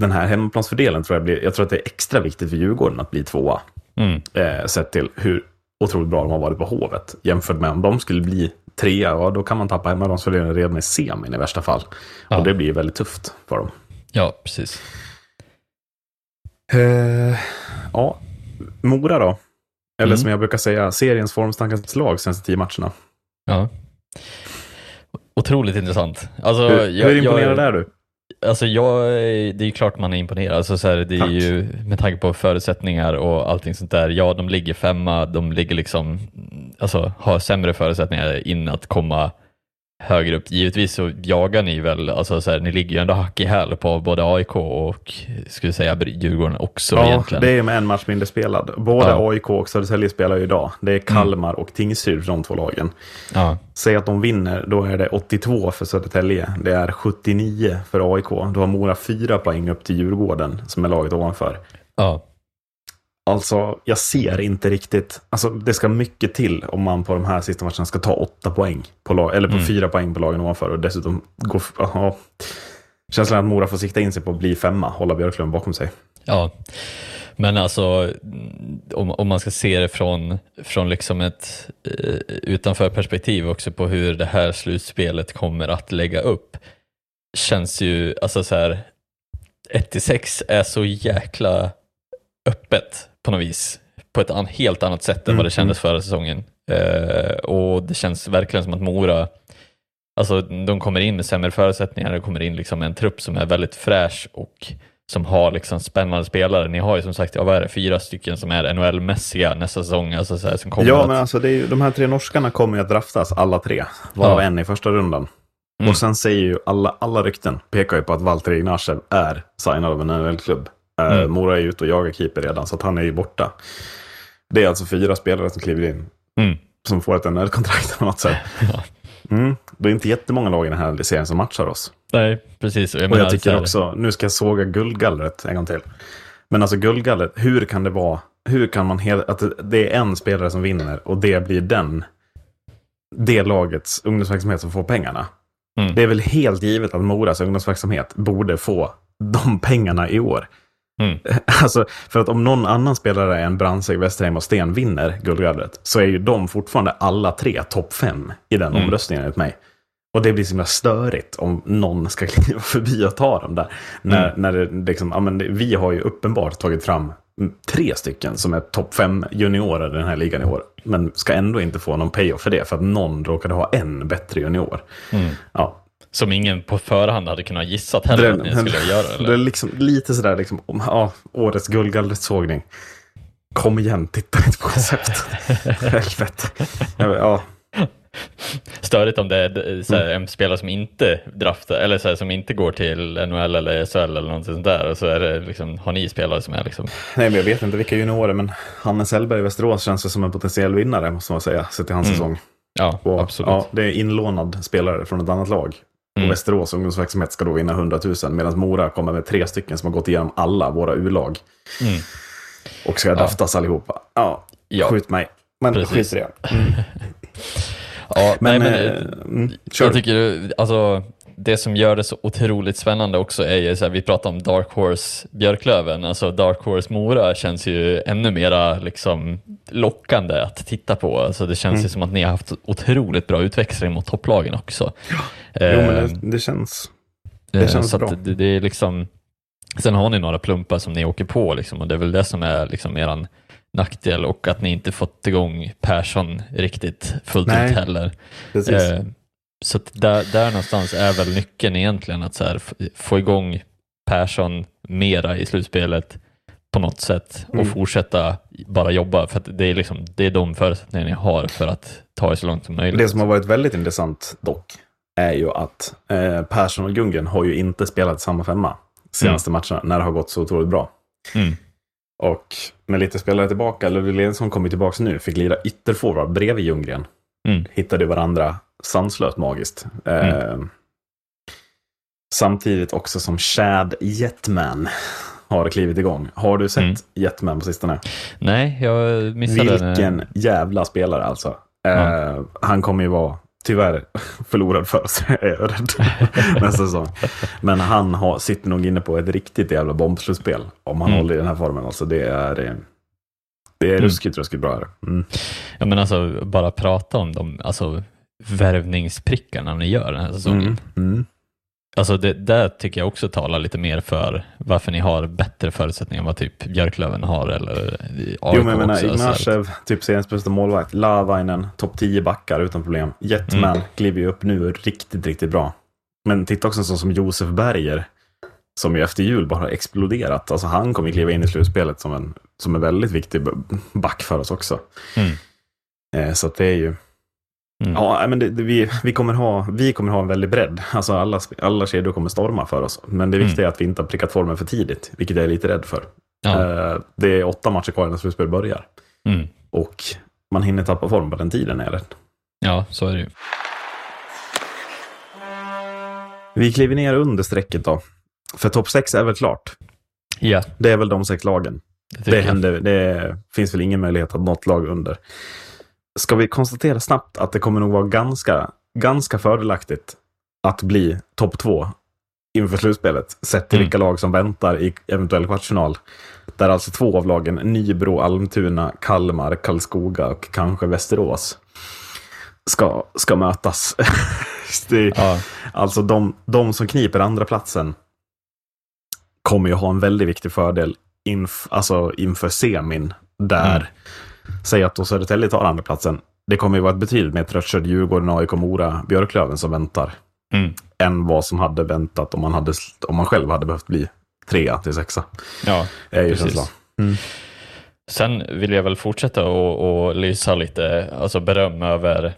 den här hemmaplansfördelen tror jag blir, jag tror att det är extra viktigt för Djurgården att bli tvåa. Mm. Eh, sett till hur otroligt bra de har varit på Hovet. Jämfört med om de skulle bli trea, ja, då kan man tappa hemmaplansfördelen redan i semin i värsta fall. Ja. Och det blir väldigt tufft för dem. Ja, precis. Eh, ja, Mora då? Eller mm. som jag brukar säga, seriens formstarkaste lag senaste tio matcherna. Ja. Otroligt intressant. Alltså, hur, jag, hur imponerad jag, är du? Alltså jag, det är ju klart man är imponerad. Alltså så här, det är Tack. ju med tanke på förutsättningar och allting sånt där. Ja, de ligger femma, de ligger liksom alltså, har sämre förutsättningar in att komma högre upp. Givetvis så jagar ni väl, alltså så här, ni ligger ju ändå hack i häl på både AIK och skulle säga Djurgården också ja, egentligen. det är med en match mindre spelad. Både ja. AIK och Södertälje spelar ju idag. Det är Kalmar mm. och Tingsryd, de två lagen. Ja. Säg att de vinner, då är det 82 för Södertälje. Det är 79 för AIK. Då har Mora fyra poäng upp till Djurgården, som är laget ovanför. Ja. Alltså, jag ser inte riktigt. Alltså, det ska mycket till om man på de här sista matcherna ska ta åtta poäng. På lag, eller på mm. fyra poäng på lagen ovanför och dessutom gå... Aha. Känslan att Mora får sikta in sig på att bli femma, hålla Björklund bakom sig. Ja, men alltså om, om man ska se det från, från liksom ett uh, utanför perspektiv också på hur det här slutspelet kommer att lägga upp. Känns ju, alltså så här, 1-6 är så jäkla öppet på något vis. På ett an helt annat sätt än mm. vad det mm, kändes mm. förra säsongen. Uh, och det känns verkligen som att Mora, alltså de kommer in med sämre förutsättningar, det kommer in liksom en trupp som är väldigt fräsch och som har liksom spännande spelare. Ni har ju som sagt, ja, vad är det, fyra stycken som är NHL-mässiga nästa säsong. Alltså, så här, som kommer ja, att... men alltså det är ju, de här tre norskarna kommer ju att draftas alla tre, varav ja. en i första rundan. Mm. Och sen säger ju alla, alla rykten, pekar ju på att Valter Ignacev är signad av en NHL-klubb. Eh, mm. Mora är ute och jagar keeper redan, så han är ju borta. Det är alltså fyra spelare som kliver in. Mm. Som får ett NHL-kontrakt på något sätt. *laughs* Mm. Det är inte jättemånga lag i den här serien som matchar oss. Nej, precis. Jag och jag tycker också, nu ska jag såga guldgallret en gång till. Men alltså guldgallret, hur kan det vara, hur kan man hela, att det är en spelare som vinner och det blir den, det lagets ungdomsverksamhet som får pengarna. Mm. Det är väl helt givet att Moras ungdomsverksamhet borde få de pengarna i år. Mm. *laughs* Alltså, för att om någon annan spelare än Brandsäck, Westerheim och Sten vinner guldgallret så är ju de fortfarande alla tre topp fem i den mm. omröstningen enligt mig. Och det blir så himla störigt om någon ska *laughs* kliva förbi och ta dem där. När, mm. när det liksom, ja, men vi har ju uppenbart tagit fram tre stycken som är topp fem juniorer i den här ligan i år. Men ska ändå inte få någon payoff för det, för att någon råkade ha en bättre junior. Mm. Ja, som ingen på förhand hade kunnat gissat heller det, att ni skulle göra? Eller? Det är liksom, lite sådär, liksom, ja, årets guldgallretsågning. Kom igen, titta inte på konceptet. *laughs* Helvete. ja. Störigt om det är såhär, en spelare som inte draftar, eller såhär, som inte går till NHL eller SHL eller något sånt där. Och så är det liksom, har ni spelare som är liksom... Nej, men jag vet inte vilka juniorer, men Hannes Hellberg i Västerås känns som en potentiell vinnare, måste man säga, sett till hans mm. säsong. Ja, och, absolut. Ja, det är inlånad spelare från ett annat lag. Mm. Och Västerås ungdomsverksamhet ska då vinna 100 000 medan Mora kommer med tre stycken som har gått igenom alla våra U-lag. Mm. Och ska ja. allihopa. Ja, ja, skjut mig. Men Precis. skit i det. Mm. *laughs* ja, men, nej, men äh, mm, jag tycker, alltså det som gör det så otroligt spännande också är ju så här, vi pratar om Dark Horse Björklöven, alltså Dark Horse Mora känns ju ännu mera liksom lockande att titta på. Alltså det känns mm. ju som att ni har haft otroligt bra utväxling mot topplagen också. Ja. jo, men det, eh, det känns, det eh, känns så bra. Det, det, är liksom, sen har ni några plumpar som ni åker på liksom, och det är väl det som är liksom eran nackdel och att ni inte fått igång Persson riktigt fullt Nej, ut heller. Precis. Eh, så där, där någonstans är väl nyckeln egentligen att så här, få igång Persson mera i slutspelet på något sätt och mm. fortsätta bara jobba för det är, liksom, det är de förutsättningar ni har för att ta er så långt som möjligt. Det som har varit väldigt intressant dock är ju att eh, Persson och Gungen har ju inte spelat samma femma senaste mm. matcherna när det har gått så otroligt bra. Mm. Och med lite spelare tillbaka, Ludvig Lensson kommer tillbaka nu, fick lira ytterforward bredvid Ljunggren. Mm. Hittade varandra sanslöst magiskt. Mm. Eh, samtidigt också som Chad Jetman har klivit igång. Har du sett mm. Jetman på sistone? Nej, jag missade Vilken det. jävla spelare alltså. Eh, Han kommer ju vara, tyvärr, förlorad för oss, *laughs* är jag rädd, *laughs* nästa säsong. Men han har, sitter nog inne på ett riktigt jävla bombslutspel om han mm. håller i den här formen. Alltså det är... Eh, det är mm. ruskigt, ruskigt bra. Mm. Ja, men alltså, bara prata om dem, alltså värvningsprickarna ni gör den här säsongen. Mm. Mm. Alltså det där tycker jag också talar lite mer för varför ni har bättre förutsättningar än vad typ Björklöven har eller AIK Jo men jag menar Ignacev, typ seriens bästa målvakt, Lavainen, topp 10 backar utan problem. Jetman mm. kliver ju upp nu riktigt, riktigt bra. Men titta också en sån som Josef Berger, som ju efter jul bara har exploderat. Alltså han kommer kliva in i slutspelet som en, som en väldigt viktig back för oss också. Mm. Eh, så det är ju... Mm. Ja, men det, det, vi, vi, kommer ha, vi kommer ha en väldig bredd. Alltså alla, alla kedjor kommer storma för oss. Men det viktiga mm. är att vi inte har prickat formen för tidigt, vilket jag är lite rädd för. Ja. Eh, det är åtta matcher kvar innan slutspelet börjar. Mm. Och man hinner tappa form på den tiden, är rädd. Ja, så är det ju. Vi kliver ner under strecket då. För topp 6 är väl klart? Ja. Det är väl de sex lagen. Det, det, händer, det finns väl ingen möjlighet att något lag under. Ska vi konstatera snabbt att det kommer nog vara ganska, ganska fördelaktigt att bli topp två inför slutspelet. Sett till mm. vilka lag som väntar i eventuell kvartsfinal. Där alltså två av lagen, Nybro, Almtuna, Kalmar, Karlskoga och kanske Västerås, ska, ska mötas. *laughs* det, ja. Alltså de, de som kniper andra platsen kommer ju ha en väldigt viktig fördel inf, alltså inför semin. Där, mm. Säg att då Södertälje tar andra platsen det kommer ju vara ett betydligt mer tröttkörd Djurgården, AIK, Mora, Björklöven som väntar. Mm. Än vad som hade väntat om man, hade, om man själv hade behövt bli trea till sexa. Ja, är ju precis. Mm. Sen vill jag väl fortsätta och, och lysa lite alltså beröm över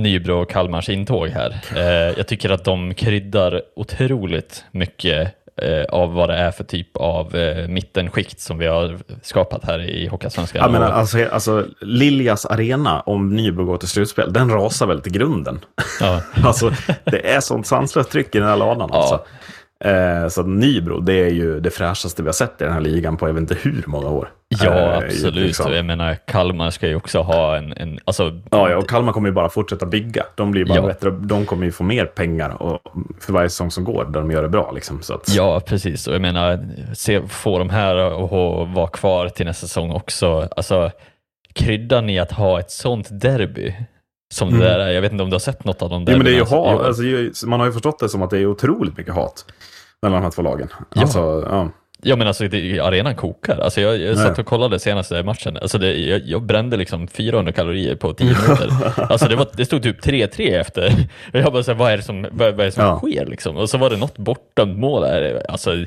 Nybro och Kalmars intåg här. Eh, jag tycker att de kryddar otroligt mycket eh, av vad det är för typ av eh, mittenskikt som vi har skapat här i Hockeyallsvenskan. Jag menar, alltså, alltså, Liljas arena, om Nybro går till slutspel, den rasar väl till grunden. Ja. *laughs* alltså, det är sånt sanslöst tryck i den här ladan. Alltså. Eh, så Nybro, det är ju det fräschaste vi har sett i den här ligan på jag vet inte hur många år. Ja, eh, absolut. Liksom. Jag menar, Kalmar ska ju också ha en... en alltså... ja, ja, och Kalmar kommer ju bara fortsätta bygga. De blir bara ja. bättre. De kommer ju få mer pengar och, för varje säsong som går, där de gör det bra. Liksom, så att... Ja, precis. Och jag menar, se, få de här att vara kvar till nästa säsong också. Alltså, kryddan i att ha ett sånt derby som mm. det där är. Jag vet inte om du har sett något av dem där. Ja, men det är ju hat. Alltså, man har ju förstått det som att det är otroligt mycket hat mellan de här två lagen. Alltså, ja. Ja men alltså det, arenan kokar. Alltså jag, jag satt och kollade senaste matchen. Alltså det, jag, jag, brände liksom 400 kalorier på 10 minuter. *laughs* alltså det, var, det stod typ 3-3 efter. Jag bara så vad är det som, vad, vad är som ja. sker liksom? Och så var det något bortdömt mål där. Alltså, ja,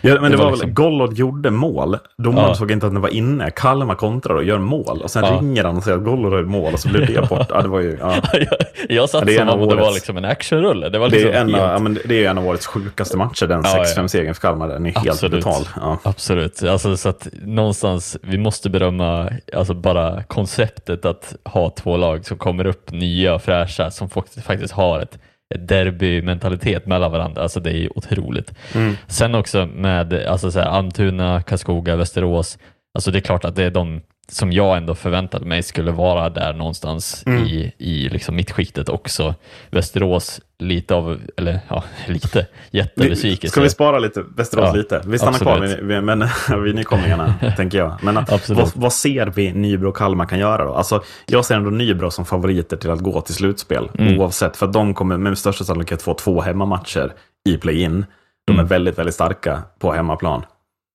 men det, det var, var liksom... väl, Gollod gjorde mål. Domaren ja. såg inte att den var inne. Kalmar kontrar och gör mål. Och sen ja. ringer han och säger att Gollod har mål och så blir det *laughs* bort. Ja, det var ju, ja. *laughs* jag, jag satt det som om årets... det var liksom en actionrulle. Det, var liksom det, är liksom en, helt... ja, men det är en av årets sjukaste matcher, den 6-5-segern för Kalmar. Den är helt brutal. Ja. Absolut. Absolut, alltså, så att någonstans, vi måste berömma alltså bara konceptet att ha två lag som kommer upp nya och fräscha som faktiskt har ett, ett derbymentalitet mellan varandra. Alltså det är otroligt. Mm. Sen också med alltså, så här, Almtuna, Karlskoga, Västerås. Alltså det är klart att det är de som jag ändå förväntade mig skulle vara där någonstans mm. i, i liksom mittskiktet också. Västerås, lite av, eller ja, *laughs* lite, jättebesvikelse. Ska vi spara lite, Västerås ja, lite? Vi stannar absolut. kvar vid, men, *laughs* vid nykomlingarna, *laughs* tänker jag. Men vad, vad, ser vi Nybro och Kalmar kan göra då? Alltså, jag ser ändå Nybro som favoriter till att gå till slutspel, mm. oavsett. För de kommer med största sannolikhet få två hemmamatcher i play-in. De mm. är väldigt, väldigt starka på hemmaplan.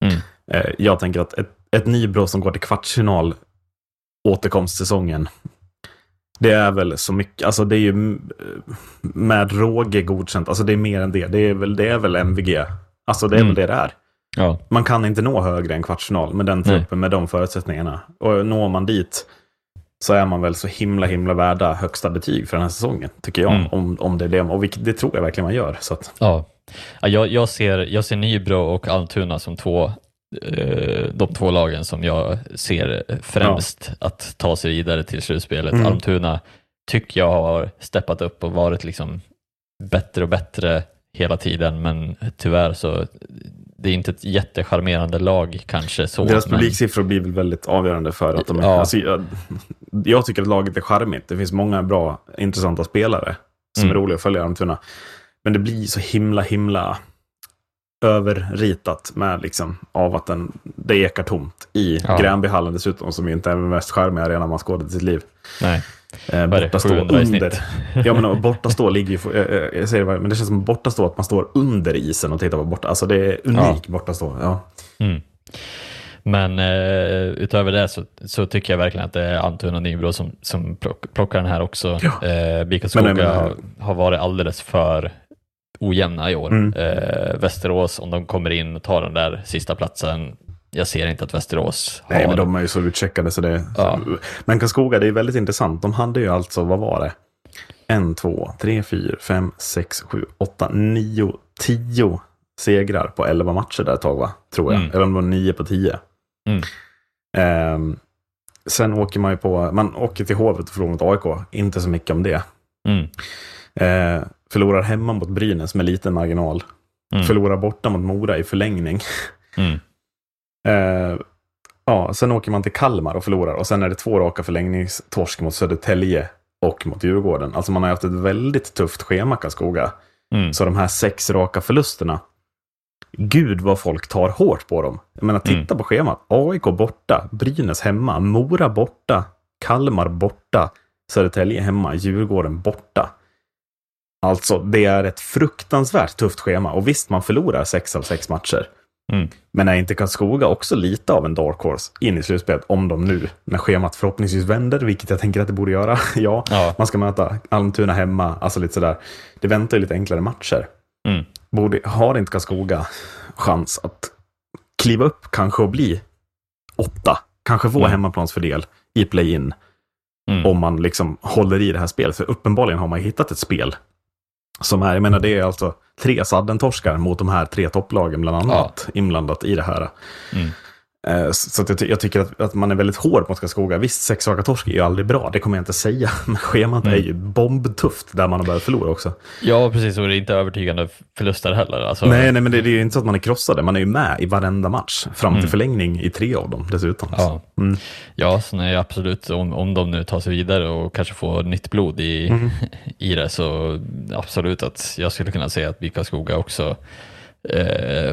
Mm. Eh, jag tänker att ett ett Nybro som går till kvartsfinal återkomstsäsongen. Det är väl så mycket, alltså det är ju med råge godkänt, alltså det är mer än det. Det är väl, det är väl MVG. Alltså det är mm. väl det det är. Ja. Man kan inte nå högre än kvartsfinal med den truppen, med de förutsättningarna. Och når man dit så är man väl så himla, himla värda högsta betyg för den här säsongen, tycker jag. Mm. Om, om det är det, och det tror jag verkligen man gör. Så att. Ja. Jag, jag, ser, jag ser Nybro och Almtuna som två Eh, de två lagen som jag ser främst ja. att ta sig vidare till slutspelet. Mm. Almtuna tycker jag har steppat upp och varit liksom bättre och bättre hela tiden, men tyvärr så det är inte ett jättecharmerande lag kanske. Så, Deras publiksiffror blir väl väldigt avgörande för att de är... Ja. Alltså, jag, jag, tycker att laget är charmigt. Det finns många bra, intressanta spelare som mm. är roliga att följa Almtuna. Men det blir så himla, himla överritat med liksom, av att den, det ekar tomt i ja. Gränbyhallen dessutom, som inte är den mest charmiga arena man skådat i sitt liv. Nej. Eh, borta stå under. ja, men borta stå *laughs* ligger ju, jag, jag, jag säger det, men det känns som borta stå att man står under isen och tittar på borta. Alltså det är unik ja. borta stå. Ja. Mm. Men eh, utöver det så, så, tycker jag verkligen att det är Antun och Nybro som, som plockar den här också. Ja. Eh, Bika har, har varit alldeles för ojämna i år. Mm. Eh, Västerås, om de kommer in och tar den där sista platsen, jag ser inte att Västerås har... Nej, men de är ju så utcheckade så det... Ja. Men Karlskoga, det är väldigt intressant. De hade ju alltså, vad var det? En, två, tre, fyra, fem, sex, sju, åtta, nio, tio segrar på elva matcher där ett tag, va? Tror jag. Mm. Eller om det var nio på tio. Mm. Um, sen åker man ju på, man åker till Hovet och förlorar mot AIK. Inte så mycket om det. Mm. Uh, förlorar hemma mot Brynäs med liten marginal. Mm. Förlorar borta mot Mora i förlängning. Mm. Uh, *laughs* ja, sen åker man till Kalmar och förlorar och sen är det två raka förlängningstorsk mot Södertälje och mot Djurgården. Alltså man har haft ett väldigt tufft schema Karlskoga. Mm. Så de här sex raka förlusterna Gud vad folk tar hårt på dem. Jag menar, titta mm. på schemat. AIK borta, Brynäs hemma, Mora borta, Kalmar borta, Södertälje hemma, Djurgården borta. Alltså, det är ett fruktansvärt tufft schema. Och visst, man förlorar sex av sex matcher. Mm. Men är inte Karlskoga också lite av en dark horse in i slutspelet? Om de nu, när schemat förhoppningsvis vänder, vilket jag tänker att det borde göra. *laughs* ja, ja, man ska möta Almtuna hemma, alltså lite sådär. Det väntar ju lite enklare matcher. Mm. Borde, har inte Karlskoga chans att kliva upp kanske och bli åtta? Kanske få mm. hemmaplansfördel i play-in. Mm. Om man liksom håller i det här spelet. För uppenbarligen har man hittat ett spel. Som är, jag menar det är alltså tre saddentorskar mot de här tre topplagen bland annat ja. inblandat i det här. Mm. Eh, så jag, jag, tycker att, att, man är väldigt hård mot Karlskoga. Visst, sex raka torsk är ju aldrig bra, det kommer jag inte säga. *laughs* Men schemat mm. är ju bombtufft där man har börjat förlora också. Ja, precis, och det är inte övertygande förluster heller. Alltså... Nej, nej, men det, det är ju inte så att man är krossade. Man är ju med i varenda match, fram till mm. förlängning i tre av dem dessutom. Ja, mm. ja så nej, absolut. Om, om de nu tar sig vidare och kanske får nytt blod i, mm. *laughs* i det, så absolut att jag skulle kunna säga att vi Karlskoga också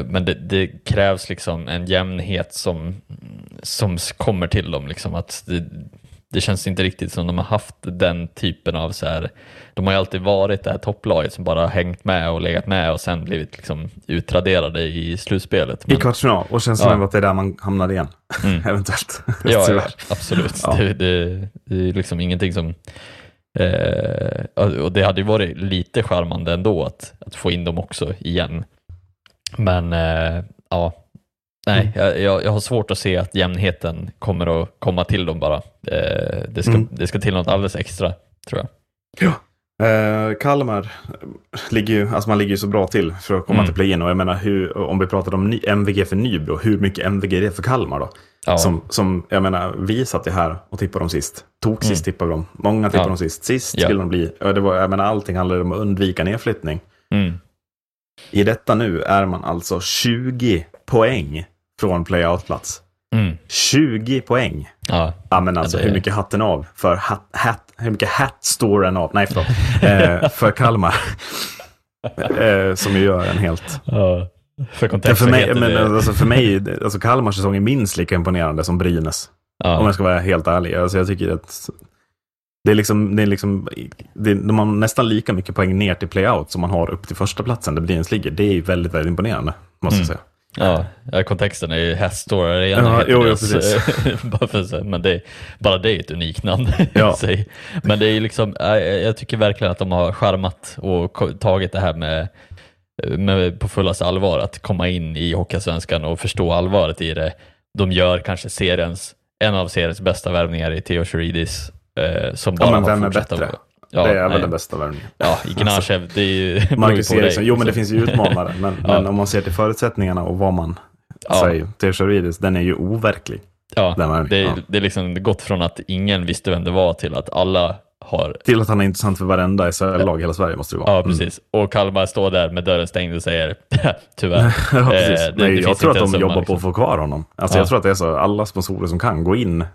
men det, det, krävs liksom en jämnhet som, som kommer till dem. Liksom att det, det, känns inte riktigt som de har haft den typen av så här, de har ju alltid varit det här topplaget som bara har hängt med och legat med och sen blivit liksom utraderade i slutspelet. Men, I kvartsfinal och känns som att det är där man hamnar igen, mm. *laughs* eventuellt. ja, ja, absolut. Ja. Det, det, det, är liksom ingenting som eh, och det hade ju varit lite charmande ändå att, att få in dem också igen. Men eh, ja, nej, mm. jag, jag har svårt att se att jämnheten kommer att komma till dem bara. Eh, det, ska, mm. det ska till något alldeles extra, tror jag. Ja. Eh, Kalmar ligger ju, alltså man ligger ju så bra till för att komma mm. till play-in. Och jag menar, hur, om vi pratar om ny, MVG för Nybro, hur mycket MVG är det för Kalmar då? Ja. Som, som, jag menar, vi satt ju här och tippade dem sist. Tok sist mm. tippade de. Många tippade ja. dem sist. Sist ja. skulle de bli. Det var, jag menar, allting handlade om att undvika nedflyttning. Mm. I detta nu är man alltså 20 poäng från playout-plats. Mm. 20 poäng. Ja, ja men alltså det... hur mycket hatten av för hat, hat, hur mycket hat står den av? Nej, förlåt. *laughs* eh, för Kalmar. eh, som ju gör en helt... Ja, för kontexten för mig, men, det... alltså för mig, alltså Kalmars säsong är minst lika imponerande som Brynäs. Ja. Om jag ska vara helt ärlig. Alltså jag tycker att det är liksom, det är liksom, det, de har nästan lika mycket poäng ner till playout som man har upp till första platsen där Brynäs ligger. Det är väldigt, väldigt imponerande, måste jag mm. säga. Ja, kontexten är ju Hästor Arena. Ja, jo, jo, precis. *laughs* men det, bara det är ett unikt namn *laughs* ja. Men det är liksom, jag tycker verkligen att de har skärmat och tagit det här med, med på fullaste allvar, att komma in i Hockeysvenskan och förstå allvaret i det. De gör kanske seriens, en av seriens bästa värvningar i Theo Chiridis Eh, som bara ja, men vem är bättre? Ja, det är nej. väl den bästa värvningen. Ja, Ignashev, det är ju... *laughs* Marcus Eriksson, jo men det finns ju utmanare. *laughs* Men, ja. men, om man ser till förutsättningarna och vad man ja. säger, Teodoridis, den är ju overklig. Ja, det, ja. det är liksom gått från att ingen visste vem det var till att alla har... Till att han är intressant för varenda SHL-lag i hela Sverige måste det vara. Ja, mm. precis. Mm. Och Kalmar står där med dörren stängd och säger *laughs* tyvärr. *laughs* ja. Eh, det, Nej, det jag tror att de jobbar liksom. på att få kvar honom. Alltså, ja. Jag tror att det är så, alla sponsorer som kan gå in,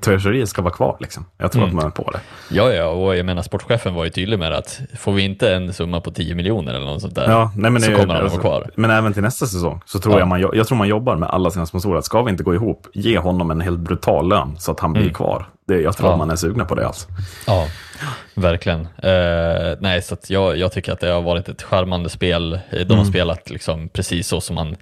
Törsheriet ska vara kvar. Liksom. Jag tror mm. att man är på det. Ja, ja, och jag menar sportchefen var ju tydlig med att får vi inte en summa på 10 miljoner eller något sånt där, ja, nej, men så kommer han alltså, vara kvar. Men även till nästa säsong så tror ja. jag man, jag tror man jobbar med alla sina sponsorer. Att ska vi inte gå ihop, ge honom en helt brutal lön så att han blir mm. kvar. Det, jag tror ja. att man är sugna på det alltså. Ja, verkligen. Uh, nej, så jag, jag tycker att det har varit ett charmande spel. De har mm. spelat liksom precis så som man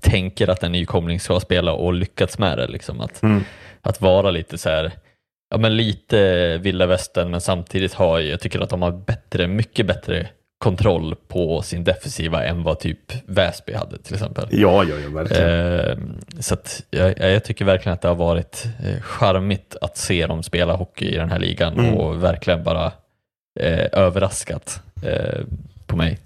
tänker att en nykomling ska spela och lyckats med det. Liksom. Att, mm. att vara lite så här, ja men lite vilda västern men samtidigt har jag tycker att de har bättre, mycket bättre kontroll på sin defensiva än vad typ Väsby hade till exempel. Ja, ja, ja verkligen. Eh, så att jag, jag, tycker verkligen att det har varit eh, charmigt att se dem spela hockey i den här ligan mm. och verkligen bara eh, överraskat eh, på mig.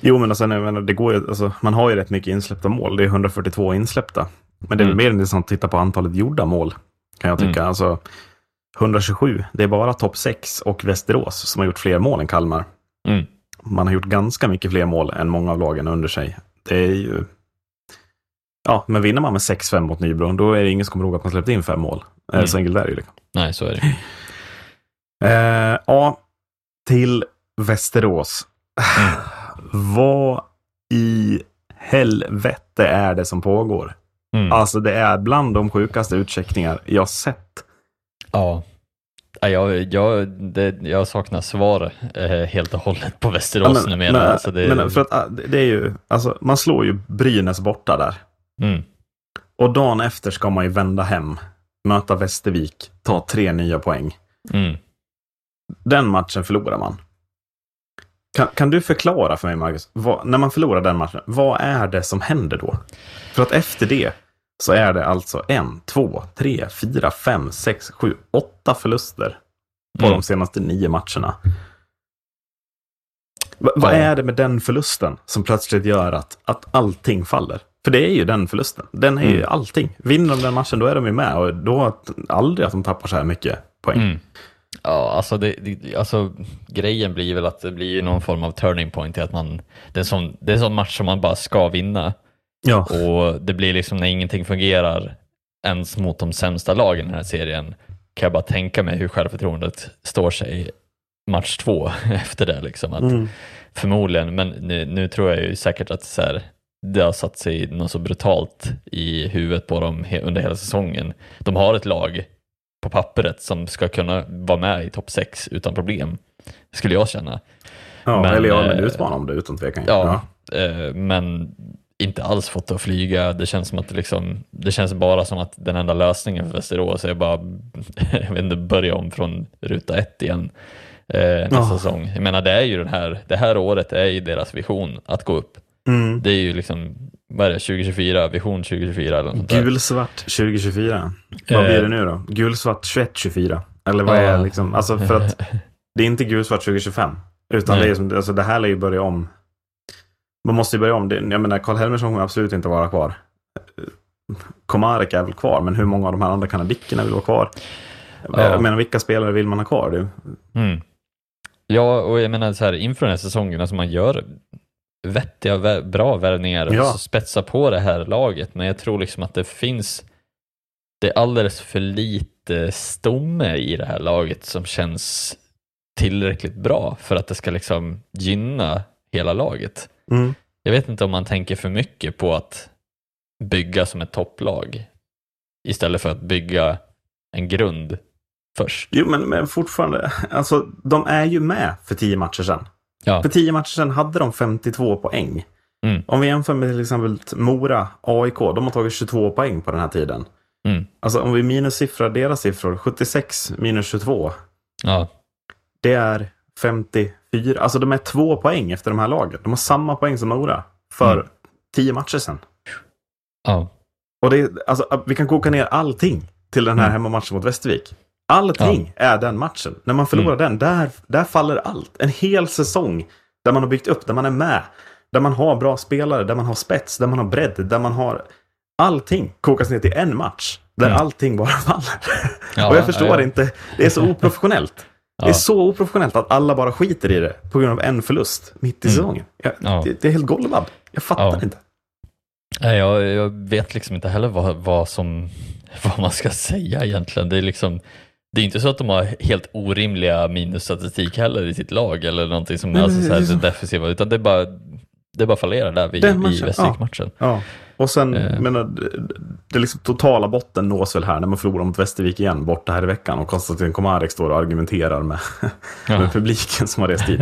Jo, men alltså, menar, det går ju, alltså, man har ju rätt mycket insläppta mål. Det är 142 insläppta. Men det är mm. mer intressant att titta på antalet gjorda mål, kan jag tycka. Mm. Alltså, 127, det är bara topp 6 och Västerås som har gjort fler mål än Kalmar. Mm. Man har gjort ganska mycket fler mål än många av lagen under sig. Det är ju... Ja, men vinner man med 6-5 mot Nybro, då är det ingen som kommer ihåg att man släppte in fem mål. Eh, mm. Så enkelt är det ju. Liksom. Nej, så är det. *laughs* eh, ja, till Västerås. Mm. *sighs* Vad i helvete är det som pågår? Mm. Alltså det är bland de sjukaste utcheckningar jag sett. Ja. Jag, jag, det, jag saknar svar eh, helt och hållet på Västerås ja, numera. Men, alltså det... men för att ah, det är ju, alltså man slår ju Brynäs borta där. Mm. Och dagen efter ska man ju vända hem, möta Västervik, ta tre nya poäng. Mm. Den matchen förlorar man. Kan, kan du förklara för mig, Marcus, vad, när man förlorar den matchen, vad är det som händer då? För att efter det så är det alltså en, två, tre, fyra, fem, sex, sju, åtta förluster på mm. de senaste nio matcherna. Va, vad är det med den förlusten som plötsligt gör att, att allting faller? För det är ju den förlusten. Den är mm. ju allting. Vinner de den matchen, då är de ju med. Och då aldrig att de tappar så här mycket poäng. Mm. Ja, alltså, det, det, alltså grejen blir väl att det blir någon form av turning point att man, det är, sån, det är en sån match som man bara ska vinna. Ja. Och det blir liksom när ingenting fungerar ens mot de sämsta lagen i den här serien kan jag bara tänka mig hur självförtroendet står sig match två *laughs* efter det. Liksom. Att mm. Förmodligen, men nu, nu, tror jag ju säkert att så här, det har satt sig något så brutalt i huvudet på dem under hela säsongen. De har ett lag på pappret som ska kunna vara med i topp 6 utan problem, skulle jag känna. Ja, men, eller ja, men eh, utmana om det utan tvekan. Ja, ja. Eh, men inte alls fått det att flyga. Det känns som att det, liksom, det känns bara som att den enda lösningen för Västerås är bara *laughs* jag vet inte, börja om från ruta ett igen eh, nästa oh. säsong. Jag menar, det är ju den här, det här året är ju deras vision att gå upp. Mm. Det är ju liksom, vad är det, 2024, vision 2024 eller något Gulsvart 2024. Vad blir det nu då? Gulsvart 2124? Eller vad är liksom, alltså för att *laughs* det är inte gulsvart 2025. Utan det, är som, alltså det här lär ju börja om. Man måste ju börja om. Jag menar, Karl Helmersson kommer absolut inte vara kvar. Komarek är väl kvar, men hur många av de här andra kanadickerna vill vara kvar? Ja. Jag menar, vilka spelare vill man ha kvar? Du? Mm. Ja, och jag menar så här, inför den här säsongen, alltså man gör vettiga, bra värvningar och ja. spetsa på det här laget. Men jag tror liksom att det finns, det är alldeles för lite stomme i det här laget som känns tillräckligt bra för att det ska liksom gynna hela laget. Mm. Jag vet inte om man tänker för mycket på att bygga som ett topplag istället för att bygga en grund först. Jo, men, men fortfarande, alltså de är ju med för tio matcher sedan. Ja. För tio matcher sedan hade de 52 poäng. Mm. Om vi jämför med till exempel Mora, AIK, de har tagit 22 poäng på den här tiden. Mm. Alltså om vi minussiffrar deras siffror, 76 minus 22. Ja. Det är 54, alltså de är två poäng efter de här lagen. De har samma poäng som Mora för mm. tio matcher sedan. Ja. Och det, alltså, vi kan koka ner allting till den här mm. hemmamatchen mot Västervik. Allting ja. är den matchen. När man förlorar mm. den, där, där faller allt. En hel säsong där man har byggt upp, där man är med. Där man har bra spelare, där man har spets, där man har bredd, där man har... Allting kokas ner till en match. Där mm. allting bara *laughs* faller. Ja, och jag förstår ja, inte. Det är så oprofessionellt. Det är så oprofessionellt att alla bara skiter i det på grund av en förlust mitt i mm. säsongen. Jag, det, det, är helt golvad. Jag fattar inte. Jag, jag vet liksom inte heller vad, vad, som, *laughs* vad man ska säga egentligen. Det är liksom det är inte så att de har helt orimliga minusstatistik heller i sitt lag eller någonting som är alltså så här defensiva, utan det är bara, det bara fallerar där vid, i Västervik-matchen. Ja. Och sen, eh. menar, det liksom totala botten nås väl här när man förlorar mot Västervik igen borta här i veckan och Konstantin Komarek står och argumenterar med, *laughs* ja. med publiken som har rest dit.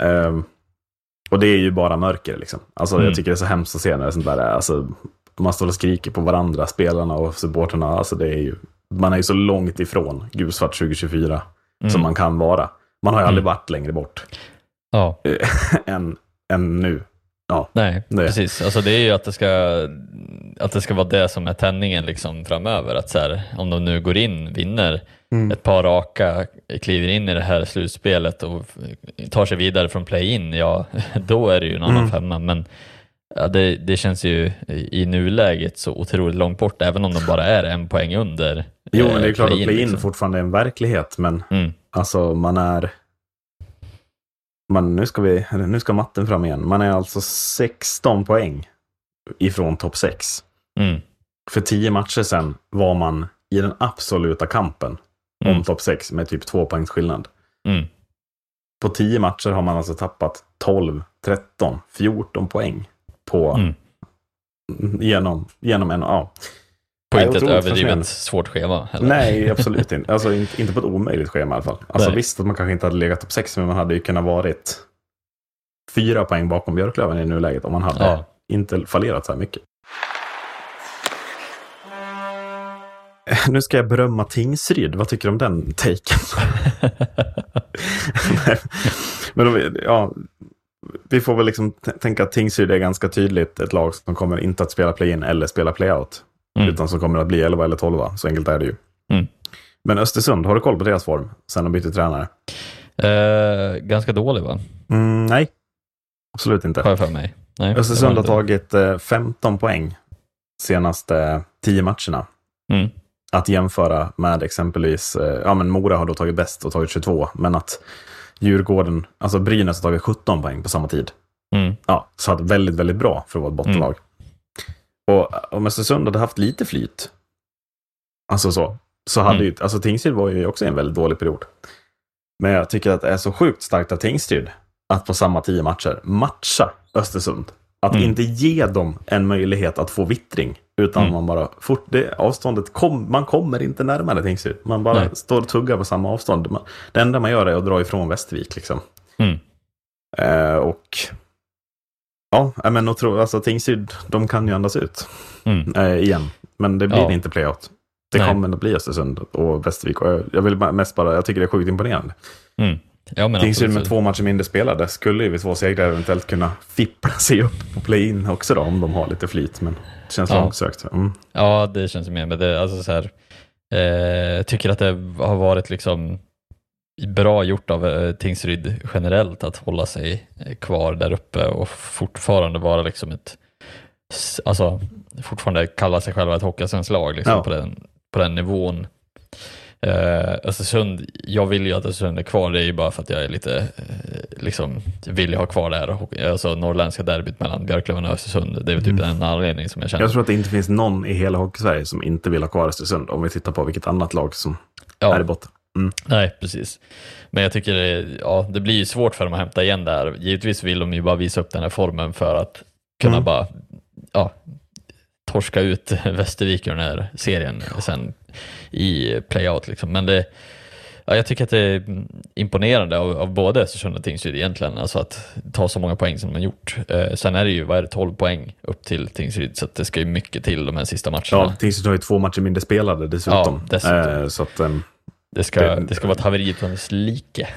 um, *laughs* och det är ju bara mörker liksom. Alltså mm. jag tycker det är så hemskt att se när det sånt där är. Alltså, man står och skriker på varandra, spelarna och supporterna. Alltså det är ju man är ju så långt ifrån gulsvart 2024 mm. som man kan vara. Man har ju aldrig mm. varit längre bort. ja. *laughs* än, än nu. Ja, Nej, det. precis. Alltså det är ju att det, ska, att det ska vara det som är tändningen liksom framöver. Att så här, om de nu går in, vinner mm. ett par raka, kliver in i det här slutspelet och tar sig vidare från play-in, ja, *laughs* då är det ju en annan mm. femma. Men ja, det, det känns ju i nuläget så otroligt långt bort, även om de bara är en poäng under. Jo, men det är eh, klart play att play-in liksom. fortfarande är en verklighet, men mm. alltså man är man, nu, ska vi, nu ska matten fram igen. Man är alltså 16 poäng ifrån topp 6. Mm. För tio matcher sedan var man i den absoluta kampen mm. om topp 6 med typ två poängs skillnad. Mm. På tio matcher har man alltså tappat 12, 13, 14 poäng på, mm. genom, genom en... Ja. På inte ett överdrivet svårt schema? Eller? Nej, *laughs* absolut inte. Alltså inte, inte på ett omöjligt schema i alla fall. Alltså visst att man kanske inte hade legat topp 6, men man hade ju kunnat varit fyra poäng bakom Björklöven i nuläget om man hade ja. inte fallerat så här mycket. Nu ska jag berömma Tingsryd. Vad tycker du om den taken? *laughs* men ja, vi får väl liksom tänka att Tingsryd är ganska tydligt ett lag som kommer inte att spela play-in eller spela play-out. Mm. Utan som kommer att bli 11 eller 12. Så enkelt är det ju. Mm. Men Östersund, har du koll på deras form sen de bytte tränare? Eh, ganska dålig va? Mm, nej, absolut inte. Har jag för mig. Nej, Östersund har tagit eh, 15 poäng senaste 10 matcherna. Mm. Att jämföra med exempelvis, eh, ja men Mora har då tagit bäst och tagit 22, men att Djurgården, alltså Brynäs har tagit 17 poäng på samma tid. Mm. Ja, så att väldigt, väldigt bra för att vara ett bottenlag. Mm. Och om Östersund hade haft lite flyt, alltså så, så hade mm. ju, alltså Tingsryd var ju också en väldigt dålig period. Men jag tycker att det är så sjukt starkt av Tingsryd att på samma tio matcher matcha Östersund. Att mm. inte ge dem en möjlighet att få vittring. Utan mm. man bara, fort, det, avståndet kom, man kommer inte närmare Tingsryd. Man bara Nej. står och tuggar på samma avstånd. Man, det enda man gör är att dra ifrån Västervik liksom. Mm. Eh, och Ja, men tro, alltså Tingsryd, de kan ju andas ut mm. äh, igen. Men det blir ja. inte playout. Det Nej. kommer att bli Östersund och Västervik. Och jag vill mest bara, jag tycker det är sjukt imponerande. Mm. Ja, Tingsryd med två matcher mindre spelade skulle ju vid två segrar eventuellt kunna fippla sig upp på play-in också då, om de har lite flit. Men det känns ja. långsökt. Mm. Ja, det känns mer. Men det, alltså så här, eh, tycker att det har varit liksom bra gjort av eh, Tingsryd generellt att hålla sig eh, kvar där uppe och fortfarande vara liksom ett, alltså fortfarande kalla sig själva ett Hockeyallsvenskt lag liksom, ja. på, den, på den nivån. Eh, Östersund, jag vill ju att Östersund är kvar, det är ju bara för att jag är lite, eh, liksom, vill ha kvar det här, alltså norrländska derbyt mellan Björklöven och Östersund. Det är väl typ mm. en anledning som jag känner. Jag tror att det inte finns någon i hela Hockeysverige som inte vill ha kvar Östersund, om vi tittar på vilket annat lag som ja. är i botten. Mm. Nej, precis. Men jag tycker det, ja, det blir svårt för dem att hämta igen där. Givetvis vill de ju bara visa upp den här formen för att kunna mm. bara ja, torska ut *laughs* Västervik ur den här serien sen i playout. Liksom. Men det, ja, jag tycker att det är imponerande av, av både Östersund och Tingsryd egentligen, alltså att ta så många poäng som de har gjort. Eh, sen är det ju, vad är det, 12 poäng upp till Tingsryd, så det ska ju mycket till de här sista matcherna. Ja, Tingsryd har ju två matcher mindre spelade dessutom. Ja, dessutom. Eh, så att, um... Det ska, det ska vara ett haveri utan dess like.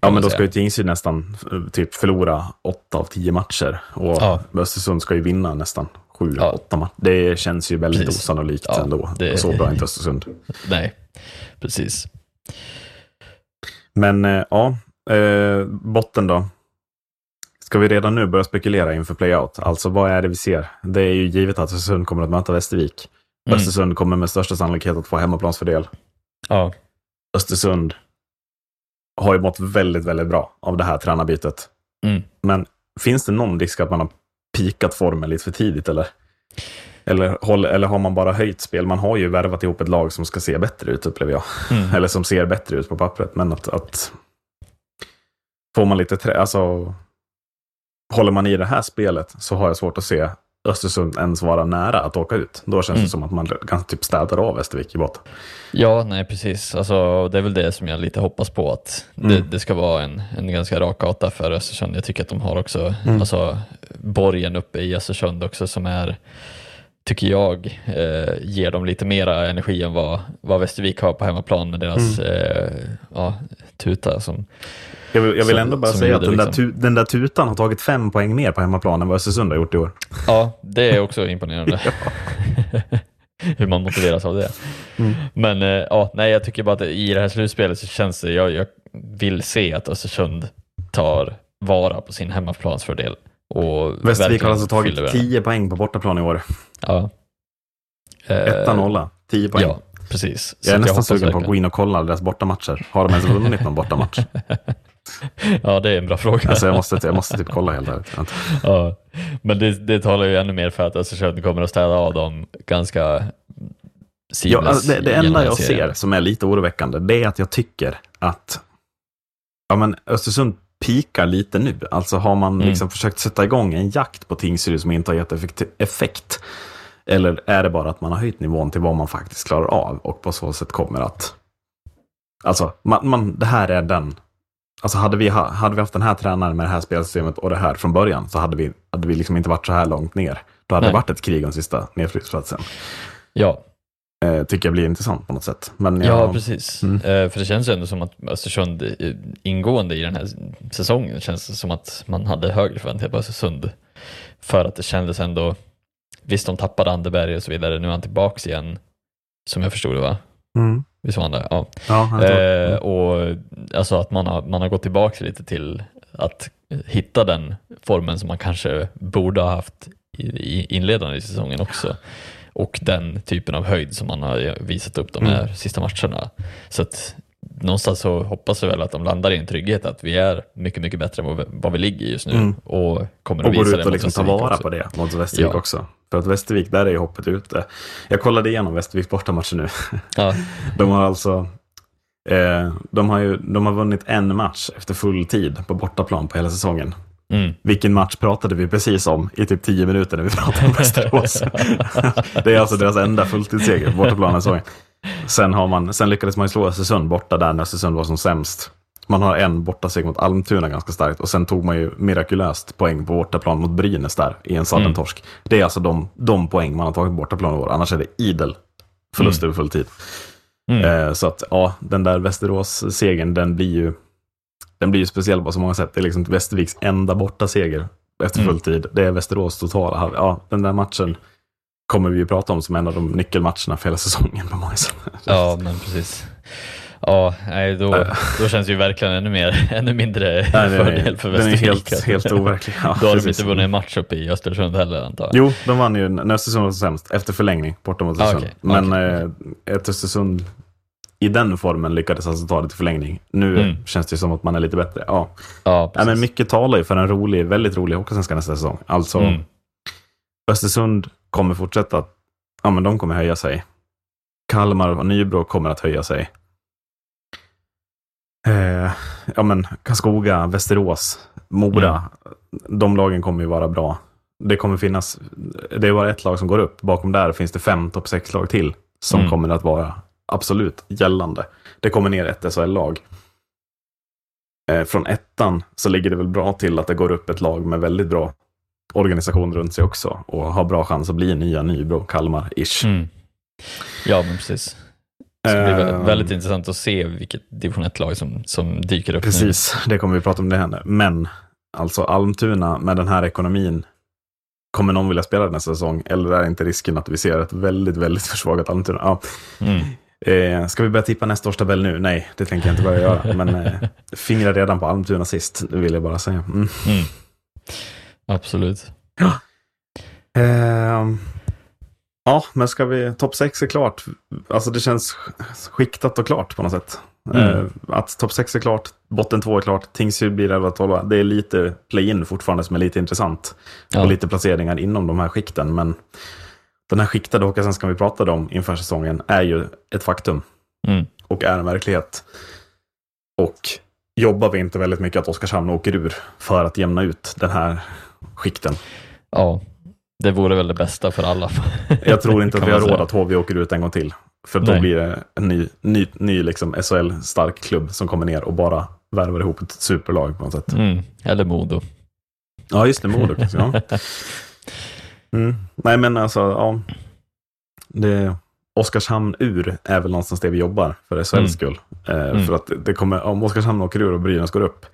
Ja, men då ska ju Tingsryd nästan typ förlora åtta av tio matcher. Och ja. Östersund ska ju vinna nästan sju, ja. åtta matcher. Det känns ju väldigt precis. osannolikt ja, ändå. Det... Så bra är inte Östersund. *laughs* Nej, precis. Men eh, ja, eh, botten då. Ska vi redan nu börja spekulera inför playout? Alltså vad är det vi ser? Det är ju givet att Östersund kommer att möta Västervik. Mm. Östersund kommer med största sannolikhet att få hemmaplansfördel. Ja. Östersund har ju mått väldigt, väldigt bra av det här tränarbytet. Mm. Men finns det någon risk att man har pikat formen lite för tidigt eller? Eller, eller har man bara höjt spel? Man har ju värvat ihop ett lag som ska se bättre ut, upplever jag. Mm. Eller som ser bättre ut på pappret. Men att, att får man lite trä, alltså håller man i det här spelet så har jag svårt att se Östersund ens vara nära att åka ut. Då känns mm. det som att man kan typ städar av Västervik i botten. Ja, nej precis. Alltså, det är väl det som jag lite hoppas på, att mm. det, det, ska vara en, en ganska rak gata för Östersund. Jag tycker att de har också mm. alltså, borgen uppe i Östersund också som är tycker jag, eh, ger dem lite mera energi än vad, vad Västervik har på hemmaplan med deras mm. eh, ja, tuta. Som, jag vill, jag vill ändå bara säga att den, liksom. där tu, den där tutan har tagit fem poäng mer på hemmaplan än vad Östersund har gjort i år. Ja, det är också imponerande. *laughs* *laughs* Hur man motiveras av det. Mm. Men eh, ja, nej, jag tycker bara att i det här slutspelet så känns det, jag, jag vill se att Östersund tar vara på sin hemmaplansfördel. Och Västervik har alltså tagit 10 poäng på bortaplan i år. Ja. Etta eh, nolla, 10 poäng. Ja, precis. Jag är nästan sugen verkligen. på att gå in och kolla deras bortamatcher. Har de ens vunnit någon bortamatch? *laughs* *laughs* ja, det är en bra fråga. Alltså jag, måste, jag måste typ kolla helt ärligt. *laughs* ja. Men det, det talar ju ännu mer för att Östersund kommer att städa av dem ganska ja, alltså det, det enda jag ser som är lite oroväckande, det är att jag tycker att ja, men Östersund pikar lite nu. Alltså har man mm. liksom försökt sätta igång en jakt på Tingsryd som inte har gett effekt? Eller är det bara att man har höjt nivån till vad man faktiskt klarar av och på så sätt kommer att... Alltså, man, man, det här är den... Alltså hade vi, hade vi haft den här tränaren med det här spelsystemet och det här från början så hade vi, hade vi liksom inte varit så här långt ner. Då hade Nej. det varit ett krig om sista nedflyttsplatsen. Ja, eh, tycker jag blir intressant på något sätt. Men jag, ja, precis. Mm. Eh, för det känns ju ändå som att Östersund ingående i den här säsongen känns som att man hade högre förväntningar på Östersund. För att det kändes ändå, visst de tappade Anderberg och så vidare, nu är han tillbaks igen, som jag förstod det va? Mm. Visst var han det? Ja. ja eh, och alltså att man har, man har gått tillbaka lite till att hitta den formen som man kanske borde ha haft i, i inledande i säsongen också och den typen av höjd som man har visat upp de här mm. sista matcherna. Så att någonstans så hoppas jag väl att de landar i en trygghet att vi är mycket, mycket bättre än vad vi, ligger just nu mm. och kommer att och visa går ut och liksom ta vara också. på det mot Västervik ja. också. För att Västervik, där är ju hoppet ute. Jag kollade igenom Västerviks bortamatcher nu. Ja. *laughs* de har alltså eh, de, har ju, de har vunnit en match efter full tid på bortaplan på hela säsongen. Mm. Vilken match pratade vi precis om i typ tio minuter när vi pratade om Västerås? *laughs* det är alltså deras enda fulltidsseger på bortaplan säsongen. Sen, har man, sen lyckades man ju slå Östersund borta där när Östersund var som sämst. Man har en bortaseger mot Almtuna ganska starkt och sen tog man ju mirakulöst poäng på bortaplan mot Brynäs där i en sudden torsk. Mm. Det är alltså de, de poäng man har tagit på bortaplan i år, annars är det idel förlust mm. över full tid. Mm. Eh, så att ja, den där Västerås-segern, den blir ju den blir ju speciell på så många sätt. Det är liksom Västerviks enda borta seger efter full mm. tid. Det är Västerås totala. Ja, den där matchen kommer vi ju prata om som en av de nyckelmatcherna för hela säsongen på många sätt. Ja, men precis. Ja, nej, då, då känns det ju verkligen ännu, mer, ännu mindre nej, fördel för Västervik. Den är helt, helt overklig. Ja, då har de inte vunnit en match uppe i Östersund heller antar jag. Jo, de vann ju när Östersund var sämst, efter förlängning, borta mot Östersund. Ah, okay. Men okay. Eh, ett Östersund i den formen lyckades alltså ta det till förlängning. Nu mm. känns det som att man är lite bättre. Ja. Ja, ja, men mycket talar ju för en rolig, väldigt rolig Hockeysvenska nästa säsong. Alltså, mm. Östersund kommer fortsätta, ja men de kommer höja sig. Kalmar och Nybro kommer att höja sig. Eh, ja men Karlskoga, Västerås, Mora, mm. de lagen kommer ju vara bra. Det kommer finnas, det är bara ett lag som går upp. Bakom där finns det fem topp sex lag till som mm. kommer att vara absolut gällande. Det kommer ner ett SHL-lag. Eh, från ettan så ligger det väl bra till att det går upp ett lag med väldigt bra organisation runt sig också och har bra chans att bli nya Nybro, Kalmar-ish. Mm. Ja, men precis. Det blir uh, väldigt intressant att se vilket division 1-lag som, som dyker upp Precis, nu. det kommer vi prata om det händer. Men alltså Almtuna med den här ekonomin Kommer någon vilja spela nästa säsong? Eller är inte risken att vi ser ett väldigt, väldigt försvagat Almtuna? Ja. Mm. Eh, ska vi börja tippa nästa års tabell nu? Nej, det tänker jag inte börja göra. Men eh, fingrar redan på Almtuna sist, det vill jag bara säga. Mm. Mm. Absolut. Ja. Eh, ja, men ska vi... Topp 6 är klart. Alltså det känns skiktat och klart på något sätt. Mm. Eh, att topp 6 är klart, botten 2 är klart, Tingsryd blir 11-12. Det är lite play-in fortfarande som är lite intressant. Ja. Och lite placeringar inom de här skikten. Men den här skiktade Håkansvenskan vi pratade om inför säsongen är ju ett faktum. Mm. Och är en verklighet. Och jobbar vi inte väldigt mycket att Oskarshamn åker ur för att jämna ut den här skikten? Ja, det vore väl det bästa för alla. *laughs* Jag tror inte att vi har råd att HV åker ut en gång till. För då Nej. blir det en ny, ny, ny liksom SHL-stark klubb som kommer ner och bara värvar ihop ett superlag på något sätt. Mm. Eller Modo. Ja, just det, Modo kanske. Ja. *laughs* Mm. Nej, men alltså, ja. Det, Oskarshamn ur är väl någonstans det vi jobbar för SHLs mm. skull. Eh, mm. För att det kommer, om Oskarshamn åker ur och Brynäs går upp,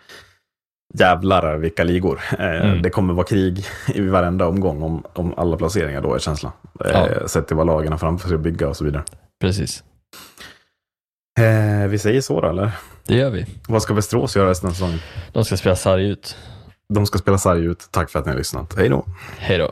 jävlar vilka ligor. Eh, mm. Det kommer vara krig i varenda omgång om, om alla placeringar då är känslan. Eh, ja. Sett till vad lagen har framför sig att bygga och så vidare. Precis. Eh, vi säger så då, eller? Det gör vi. Vad ska Västerås göra resten av säsongen? De ska spela sarg ut. De ska spela sarg ut. Tack för att ni har lyssnat. Hej då. Hej då.